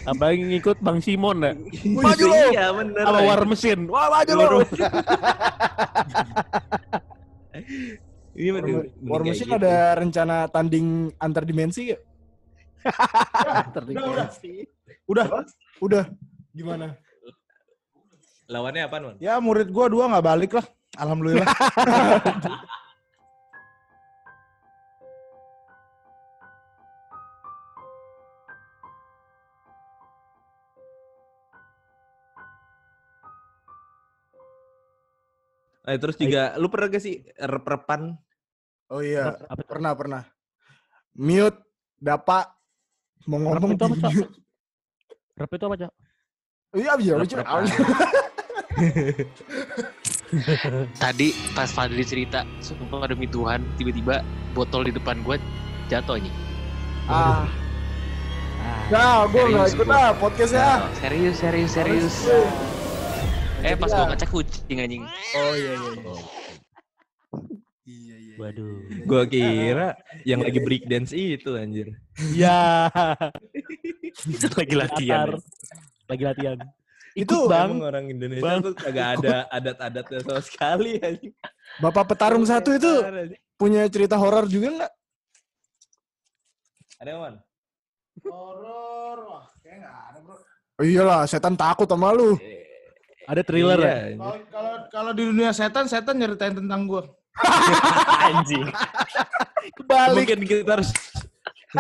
Apalagi ngikut Bang Simon ya. maju lo iya bener Sama war mesin. Wah, maju lo. Iya, War, War kayak gitu. ada rencana tanding antar dimensi gak? Udah, udah. Udah. Udah. Gimana? lawannya apa man Ya murid gua dua nggak balik lah. Alhamdulillah. Nah, terus juga lu pernah gak sih rep-repan Oh iya, Apa pernah pernah. Mute, dapat mau ngomong itu apa, Cok? Rap itu apa, Cok? Iya, iya, iya. Tadi pas Fadli cerita, sumpah demi Tuhan, tiba-tiba botol di depan gue jatuh nih. Ah, Ah, nah, gue Serius ikut gua. ah podcastnya. ah. serius, serius, serius. Eh pas gue ah. ngecek kucing anjing. Oh iya iya. Iya. Iya iya. waduh. Gua kira yang lagi break dance itu anjir. Ya. Lagi latihan. Qatar. Lagi latihan. Itu Bang. Emang orang Indonesia Bang. tuh kagak ada adat-adatnya sama sekali. Bapak petarung satu itu punya cerita horor juga nggak? Ada man? Horor. Wah, kayak nggak ada, Bro. Oh iyalah, setan takut sama lu. Ada thriller ya? Iya, Kalau kalau kalau di dunia setan, setan nyeritain tentang gua. Anjing. Kebalik. Mungkin kita harus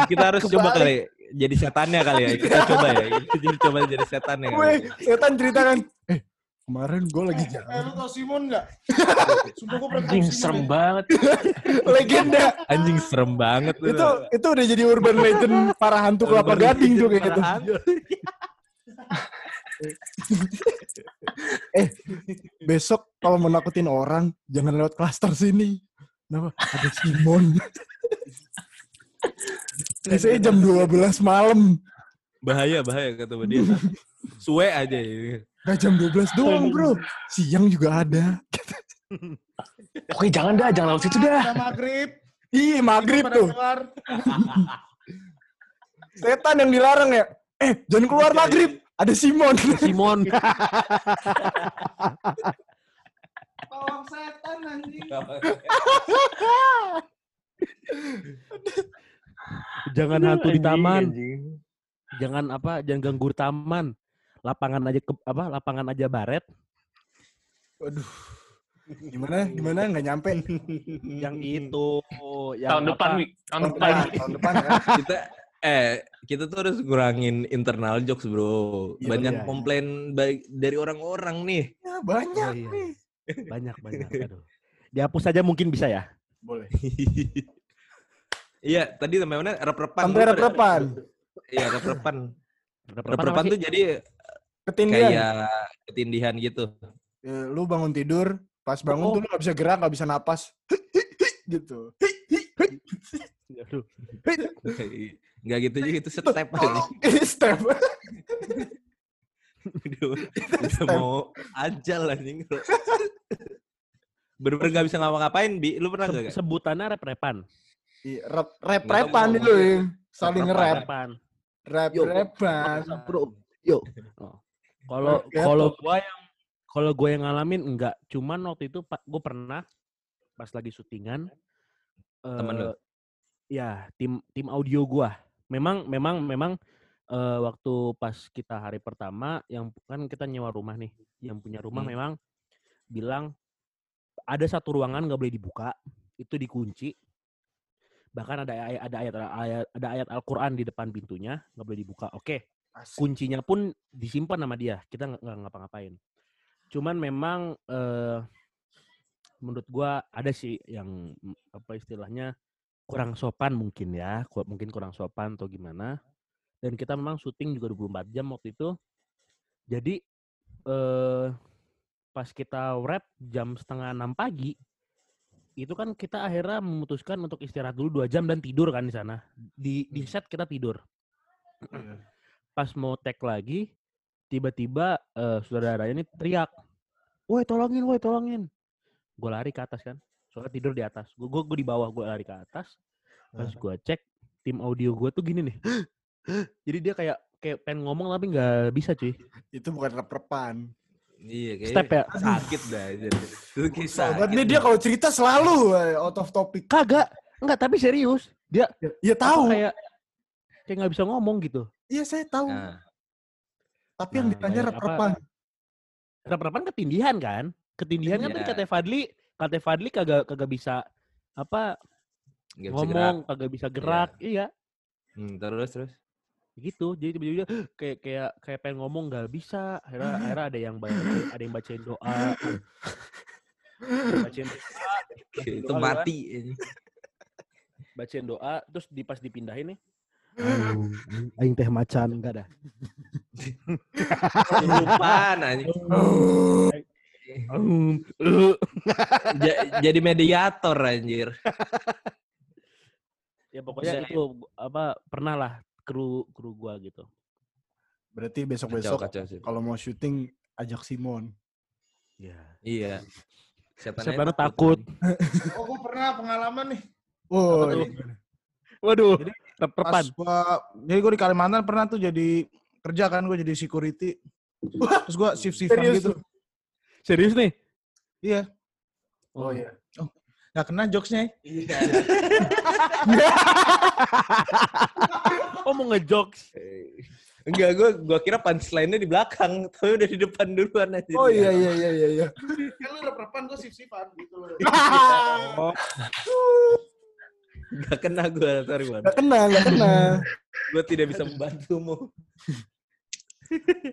kita harus coba kali jadi setannya kali ya. Kita coba ya. Kita jadi coba jadi setannya Gue kali. setan ceritakan. Eh, kemarin gue lagi Eh, jalan. lu tau Simon nggak? Sumpah pernah Anjing serem Simon. banget. Legenda. Anjing serem banget tuh. itu itu udah jadi urban legend para hantu kelapa gading para gitu. Hantu. Besok kalau mau nakutin orang, jangan lewat klaster sini. Kenapa? Ada Simon. Biasanya jam 12 malam. Bahaya bahaya kata dia. Suwe aja ya. Gak jam 12 doang bro. Siang juga ada. Oke jangan dah, jangan lewat situ dah. Udah maghrib. Ih maghrib tuh. Setan yang dilarang ya. Eh jangan keluar maghrib. Ada Simon. Simon. Tolong setan anjing. Jangan hantu di taman. anjing. Jangan apa? Jangan ganggu taman. Lapangan aja ke, apa? Lapangan aja baret. Waduh. Gimana? Gimana? Nggak nyampe. Yang itu. Yang Tahun apa? depan. Tahun depan. Tahun depan ya. kita eh kita tuh harus ngurangin internal jokes bro. Iya, Banyak iya. komplain baik dari orang-orang nih. Ya, banyak Oh, iya. nih. Banyak banyak. Aduh. Dihapus saja mungkin bisa ya. Boleh. Iya, tadi namanya rep-repan. Sampai rep-repan. Iya, rep-repan. Rep-repan tuh jadi Ketindihan. kayak ketindihan gitu. Ya, lu bangun tidur, pas bangun Oh. tuh lu gak bisa gerak, gak bisa napas. gitu. Aduh. Enggak gitu juga itu step aja. Ini step. Udah, udah mau ajal anjing. Bener-bener gak bisa ngapa-ngapain, Bi. Lu pernah gak? sebutannya rep-repan. Rep, rep Nggak tahu repan mau dulu ngomong. yang saling nge-rap. Repan. Rap Yo, repan. Bro, yo. Oh. Kalau kalau gua yang kalau gue yang ngalamin enggak, cuman waktu itu pak gue pernah pas lagi syutingan Temen lu? eh, ya tim tim audio gua. Memang memang memang eh, waktu pas kita hari pertama yang kan kita nyewa rumah nih, yang punya rumah Hmm. memang bilang ada satu ruangan nggak boleh dibuka, itu dikunci. Bahkan ada ayat ada ayat ada ayat Al-Qur'an di depan pintunya, nggak boleh dibuka. Oke, Asik. kuncinya pun disimpan sama dia. Kita nggak ngapa-ngapain. Cuman memang eh, menurut gua ada sih yang apa istilahnya kurang sopan mungkin ya, mungkin kurang sopan atau gimana. Dan kita memang syuting juga 24 jam waktu itu. Jadi eh pas kita wrap jam setengah enam pagi, itu kan kita akhirnya memutuskan untuk istirahat dulu dua jam dan tidur kan di sana. Di di set kita tidur. Pas mau tag lagi, tiba-tiba eh, saudaranya ini teriak, "Woi tolongin, woi tolongin!" Gue lari ke atas kan, soalnya tidur di atas. Gue gue di bawah, gue lari ke atas. Pas gue cek, tim audio gue tuh gini nih. Jadi dia kayak kayak pengen ngomong tapi nggak bisa cuy. Itu bukan rep-repan. Iya kayaknya Step ya? sakit dah. Itu kayak sakit nih dia kalau cerita selalu eh, out of topic. Kagak, enggak tapi serius. Dia Ya apa, tahu. kayak kayak nggak bisa ngomong gitu. Iya saya tahu. Nah, Tapi yang Nah, ditanya kayak rep-repan. Rep-repan ketindihan kan? Ketindihan kan tadi Iya. kata Fadli, kata Fadli kagak kagak bisa apa bisa ngomong, gerak. kagak bisa gerak. Iya. Hmm, terus terus. gitu jadi tiba-tiba dia kayak kayak kayak pengen ngomong nggak bisa akhirnya akhirnya ada yang baca, ada yang bacain doa bacain doa itu doa, mati. anjing. bacain doa terus di pas dipindahin nih aing teh macan enggak dah Kelupaan anjing. Ja- jadi mediator anjir. ya pokoknya Bisa. itu apa pernah lah kru kru gua gitu Berarti besok-besok kalau mau syuting ajak Simon. ya Iya. Setannya aja takut. Oh, gue pernah pengalaman nih. Oh, waduh Jadi, Pas gua, jadi gue di Kalimantan pernah tuh jadi kerja kan gue jadi security. Terus gue shift-shiftan Serius gitu. Serius nih Iya. Oh iya. Gak kena jokesnya. Iya. oh mau ngejokes Enggak, gue gua kira punchline-nya di belakang, tapi udah di depan duluan aja. Oh iya iya iya iya iya. Kan lu rep-repan gue shift-shiftan gitu loh. oh, Gak kena gue, sorry man. Gak kena, gak kena. Gue tidak bisa membantumu.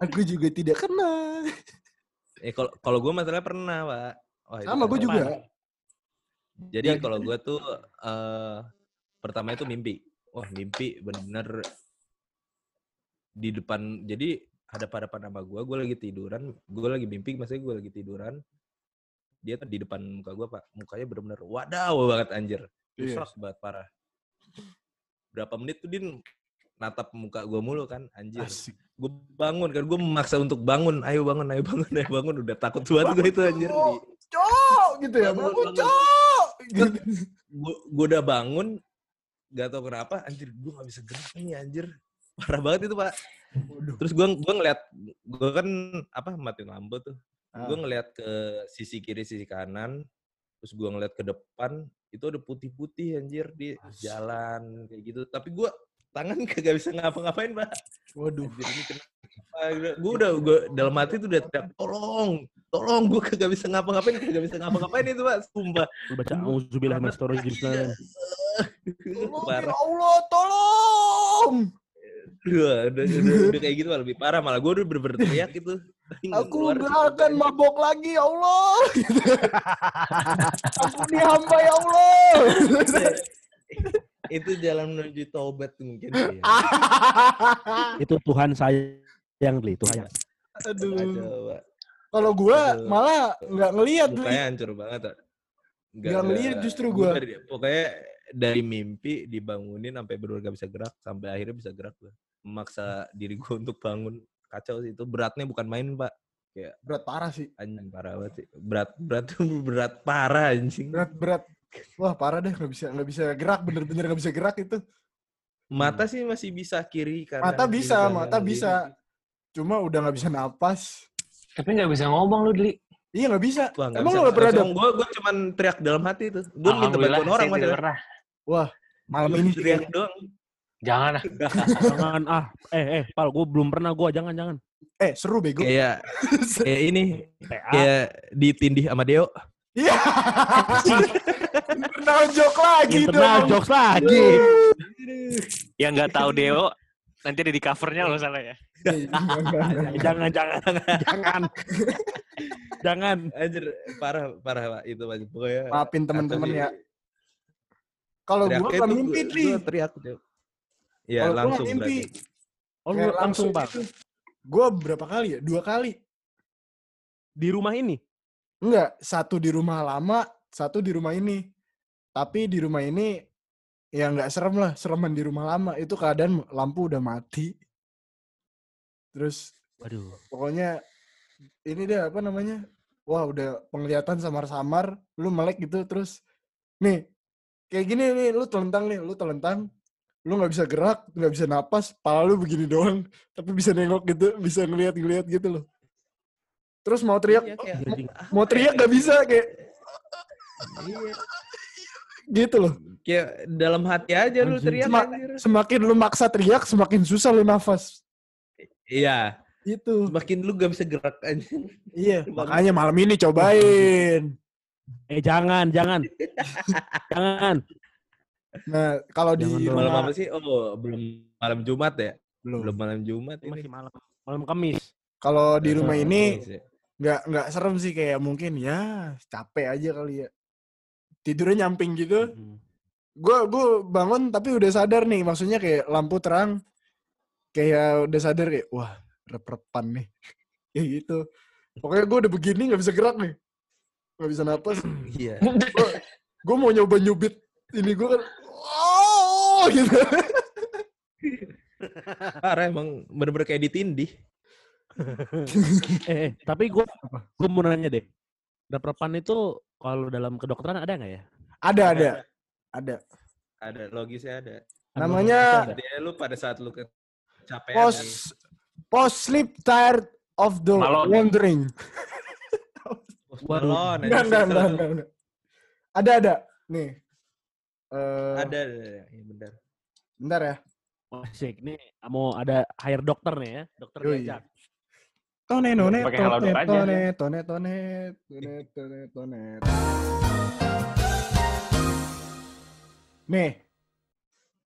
Aku juga tidak kena. Eh kalau kalau gue masalahnya pernah, Pak. Wah, itu Sama gue juga. Jadi Ya, kalau gue tuh eh pertama itu mimpi. Wah, mimpi bener di depan. Jadi ada pada nama gue, gue lagi tiduran, gue lagi mimpi, maksudnya gue lagi tiduran. Dia tuh di depan muka gue, Pak. Mukanya bener-bener wadaw banget anjir. Iya. Serak banget parah. Berapa menit tuh dia natap muka gue mulu kan, anjir. Asik. Gue bangun kan, gue memaksa untuk bangun. Ayo bangun, ayo bangun, ayo bangun. Udah takut banget gue itu anjir. Cok gitu ya. Bangun, cok. Gitu. gue udah bangun gak tau kenapa anjir gue gak bisa gerak nih anjir parah banget itu pak Waduh. terus gue gue ngeliat gue kan apa matiin lampu tuh Ah. gue ngeliat ke sisi kiri sisi kanan terus gue ngeliat ke depan itu ada putih-putih anjir di jalan kayak gitu tapi gue tangan kagak bisa ngapa-ngapain pak Waduh. kenapa gue udah gue dalam hati tuh udah teriak tolong tolong gue kagak bisa ngapa-ngapain kagak bisa ngapa-ngapain itu pak sumpah lu baca auzubillah min Iya. Tolong ya Allah, tolong. Udah, udah, udah, udah kayak gitu lebih parah malah gue udah bener-bener teriak gitu Aku gak akan mabok lagi, ya Allah. Gitu. Aku ini hamba, ya Allah. Itu jalan menuju taubat mungkin ya. itu Tuhan sayang Li Tuhan Aduh. Coba. Kalau gue Aduh. malah nggak ngelihat Li. mukanya hancur banget. Nggak ngeliat justru dari- pokoknya dari mimpi dibangunin sampai gak bisa gerak sampai akhirnya bisa gerak gue memaksa diri gue untuk bangun kacau sih itu beratnya bukan main pak Berat parah sih. anjing parah banget sih berat berat tuh berat parah anjing Berat berat. Wah parah deh nggak bisa nggak bisa gerak bener-bener nggak bisa gerak itu. mata sih masih bisa kiri kanan Mata kiri, bisa, kanan, mata kiri. bisa. Cuma udah nggak bisa napas. Tapi nggak bisa ngomong lu, Dli. Iya nggak bisa. Wah, nggak Emang lu nggak pernah ada? Gue gue cuman teriak dalam hati tuh. Gue minta bantuan orang masalah. pernah. Malam Gua ini teriak doang. Jangan ah. jangan ah eh eh pal gue belum pernah gue jangan jangan Eh seru bego. Kayak kayak ini kayak ditindih sama Deo. Iya. Internal joke lagi internal dong. jokes lagi Yang nggak tahu Deo, nanti ada di covernya loh salah ya. jangan jangan jangan jangan Anjir parah parah Pak itu Pak. Pokoknya Maafin temen-temen kacau ya. Kalau gua Teriaknya nggak tuh mimpi, Tri. teriak Deo. Iya Kalau gua langsung mimpi. berarti. oh Kayak langsung pak gitu. Gua berapa kali ya? Dua kali. di rumah ini Enggak, satu di rumah lama, satu di rumah ini. Tapi di rumah ini ya nggak serem lah, sereman di rumah lama. Itu keadaan lampu udah mati. Terus Waduh. pokoknya ini dia apa namanya? Wah, udah penglihatan samar-samar, lu melek gitu terus nih kayak gini nih, lu telentang nih, lu telentang, lu nggak bisa gerak, nggak bisa napas, pala lu begini doang, tapi bisa nengok gitu, bisa ngeliat-ngeliat gitu loh. Terus mau teriak, Iya, kayak- Jadi mau teriak nggak bisa kayak Iya. gitu loh. Kayak dalam hati aja lu teriak Sema- anjir. Semakin lu maksa teriak, semakin susah lu nafas. Iya, Itu. semakin lu gak bisa gerak anjir. Iya, makanya malam ini cobain. eh jangan, jangan. jangan. Nah, kalau di. Malam rumah apa sih? Oh, belum malam Jumat ya? belum. Belum malam Jumat Ini masih ini. malam. Malam Kamis. Kalau di rumah Eh, ini Kamis ya. Nggak nggak serem sih kayak mungkin ya capek aja kali ya. Tidurnya nyamping gitu. Gue gue bangun tapi udah sadar nih, maksudnya kayak lampu terang, kayak udah sadar kayak wah rep-repan nih, kayak gitu. Pokoknya gue udah begini nggak bisa gerak nih, nggak bisa napas. Iya. gue mau nyoba nyubit ini gue kan, oh gitu. Parah emang bener-bener kayak ditindih. eh, eh, tapi gue gue mau nanya deh. Daprepan itu kalau dalam kedokteran ada nggak ya? Ada ada ada. Ada logisnya ada. Ada Namanya- ada. Dia lu pada saat lu kecapean. Post post sleep tired of the Malon. wandering. Malone, Enggak, anjir. enggak, enggak, enggak, enggak. Ada, ada. Nih. Eh, Ada, ada, ada. Iya, bener. Bentar ya. Asik nih mau ada hire dokter nih ya, dokter diajak. Tone, none, tone, tone, tone, tone, tone, tone, tone. Nih.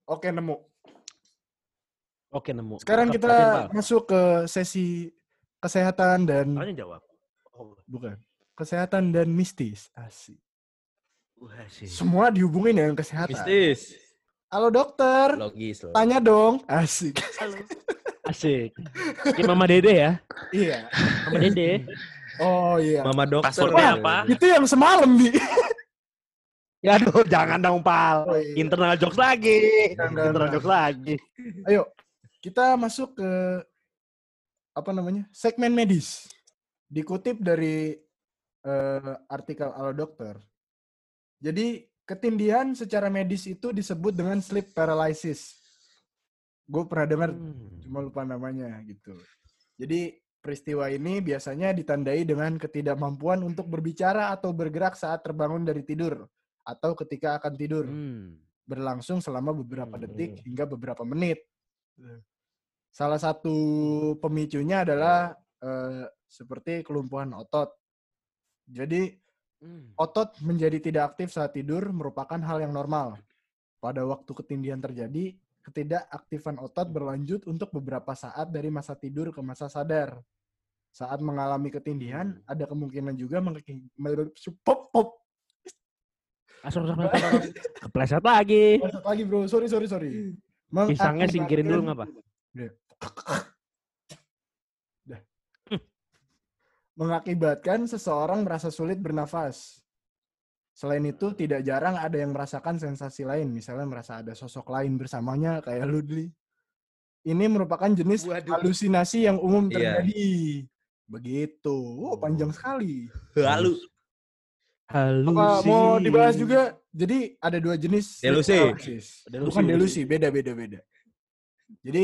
Oke, nemu. Oke nemu. Sekarang kita masuk ke sesi kesehatan dan Soalnya jawab. Oh, bukan. Kesehatan dan mistis. Asik. wah sih. Semua dihubungin dengan kesehatan. Mistis. Halo dokter, Logis loh. tanya dong. Asik. Asik. Kayak Mama Dede ya. Iya. Mama Dede. Oh iya. Mama dokter. Passwordnya apa? Itu yang semalam, Bi. Ya aduh, jangan dong, Pal. Oh, iya. Internal jokes lagi. Enggak, Internal jokes lagi. Ayo, kita masuk ke apa namanya? Segmen medis. Dikutip dari eh, artikel Alo Dokter. Jadi, ketindihan secara medis itu disebut dengan sleep paralysis. Gue pernah dengar, Hmm. cuma lupa namanya gitu. Jadi, peristiwa ini biasanya ditandai dengan ketidakmampuan untuk berbicara atau bergerak saat terbangun dari tidur atau ketika akan tidur Hmm. berlangsung selama beberapa Hmm. detik hingga beberapa menit. Salah satu pemicunya adalah eh, seperti kelumpuhan otot. Jadi Hmm. otot menjadi tidak aktif saat tidur merupakan hal yang normal. Pada waktu ketindihan terjadi, ketidakaktifan otot berlanjut untuk beberapa saat dari masa tidur ke masa sadar. Saat mengalami ketindihan, ada kemungkinan juga mer- pop pop. Asal. Kepleset lagi. Bangsat lagi bro, sorry sorry sorry. Pisangnya singkirin dulu ngapa? Dah. Mengakibatkan seseorang merasa sulit bernafas. Selain itu, tidak jarang ada yang merasakan sensasi lain, misalnya merasa ada sosok lain bersamanya kayak Ludli. Ini merupakan jenis Waduh. halusinasi yang umum Iya. terjadi. Begitu. Wow, panjang sekali. Lalu. Halusi. Apa mau dibahas juga? Jadi ada dua jenis Delusi. Delusi, Bukan delusi. delusi, beda beda beda. Jadi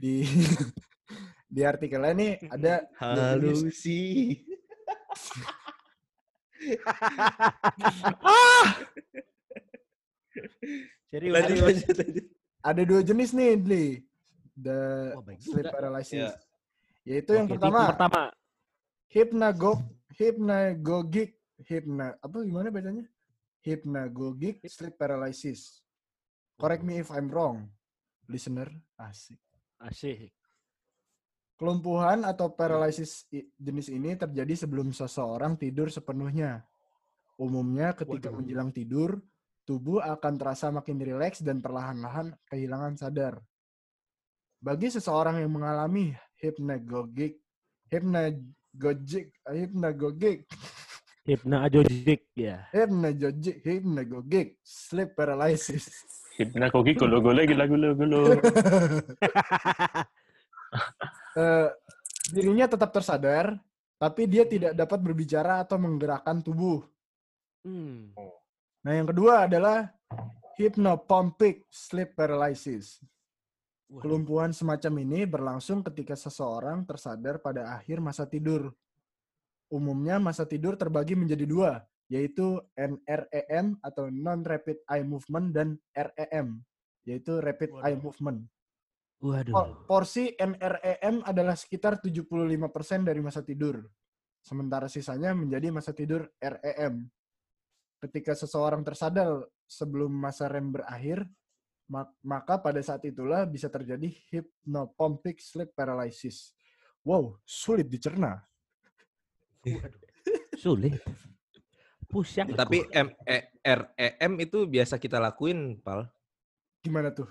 di di artikelnya ini ada dua Halusi. Serius. Lanjut, serius. lanjut, lanjut. ada dua jenis nih, Dli. The baik sleep paralysis. Ya. Yaitu yang Oke, pertama, tipe pertama. hypnagogic hypnagogic hypna apa gimana bacanya? Hypnagogic sleep paralysis. Correct me if I'm wrong, listener. Asik. Asik. Kelumpuhan atau paralysis i- jenis ini terjadi sebelum seseorang tidur sepenuhnya. Umumnya ketika Waduh. menjelang tidur, tubuh akan terasa makin rileks dan perlahan-lahan kehilangan sadar. Bagi seseorang yang mengalami hypnagogic hypnagogic hypnagogic Hypnagogic ya. Hypnagogic, hypnagogic, sleep paralysis. Hypnagogic golo golo gila golo golo. Eh, dirinya tetap tersadar, tapi dia tidak dapat berbicara atau menggerakkan tubuh. Hmm. Nah, yang kedua adalah hypnopompic sleep paralysis. Kelumpuhan semacam ini berlangsung ketika seseorang tersadar pada akhir masa tidur. Umumnya masa tidur terbagi menjadi dua, yaitu NREM atau Non-Rapid Eye Movement dan REM, yaitu Rapid Eye Movement. Waduh. Por- Porsi NREM adalah sekitar 75% dari masa tidur. Sementara sisanya menjadi masa tidur REM. Ketika seseorang tersadar sebelum masa REM berakhir, ma- maka pada saat itulah bisa terjadi hypnopompic sleep paralysis. Wow, sulit dicerna. Sulit. Pusing. Tapi M E E itu biasa kita lakuin, Pal. Gimana tuh?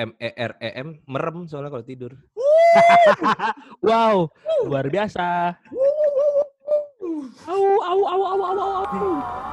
M E R E M merem soalnya kalau tidur. wow, luar biasa. Au, au, au, au, au, au, au.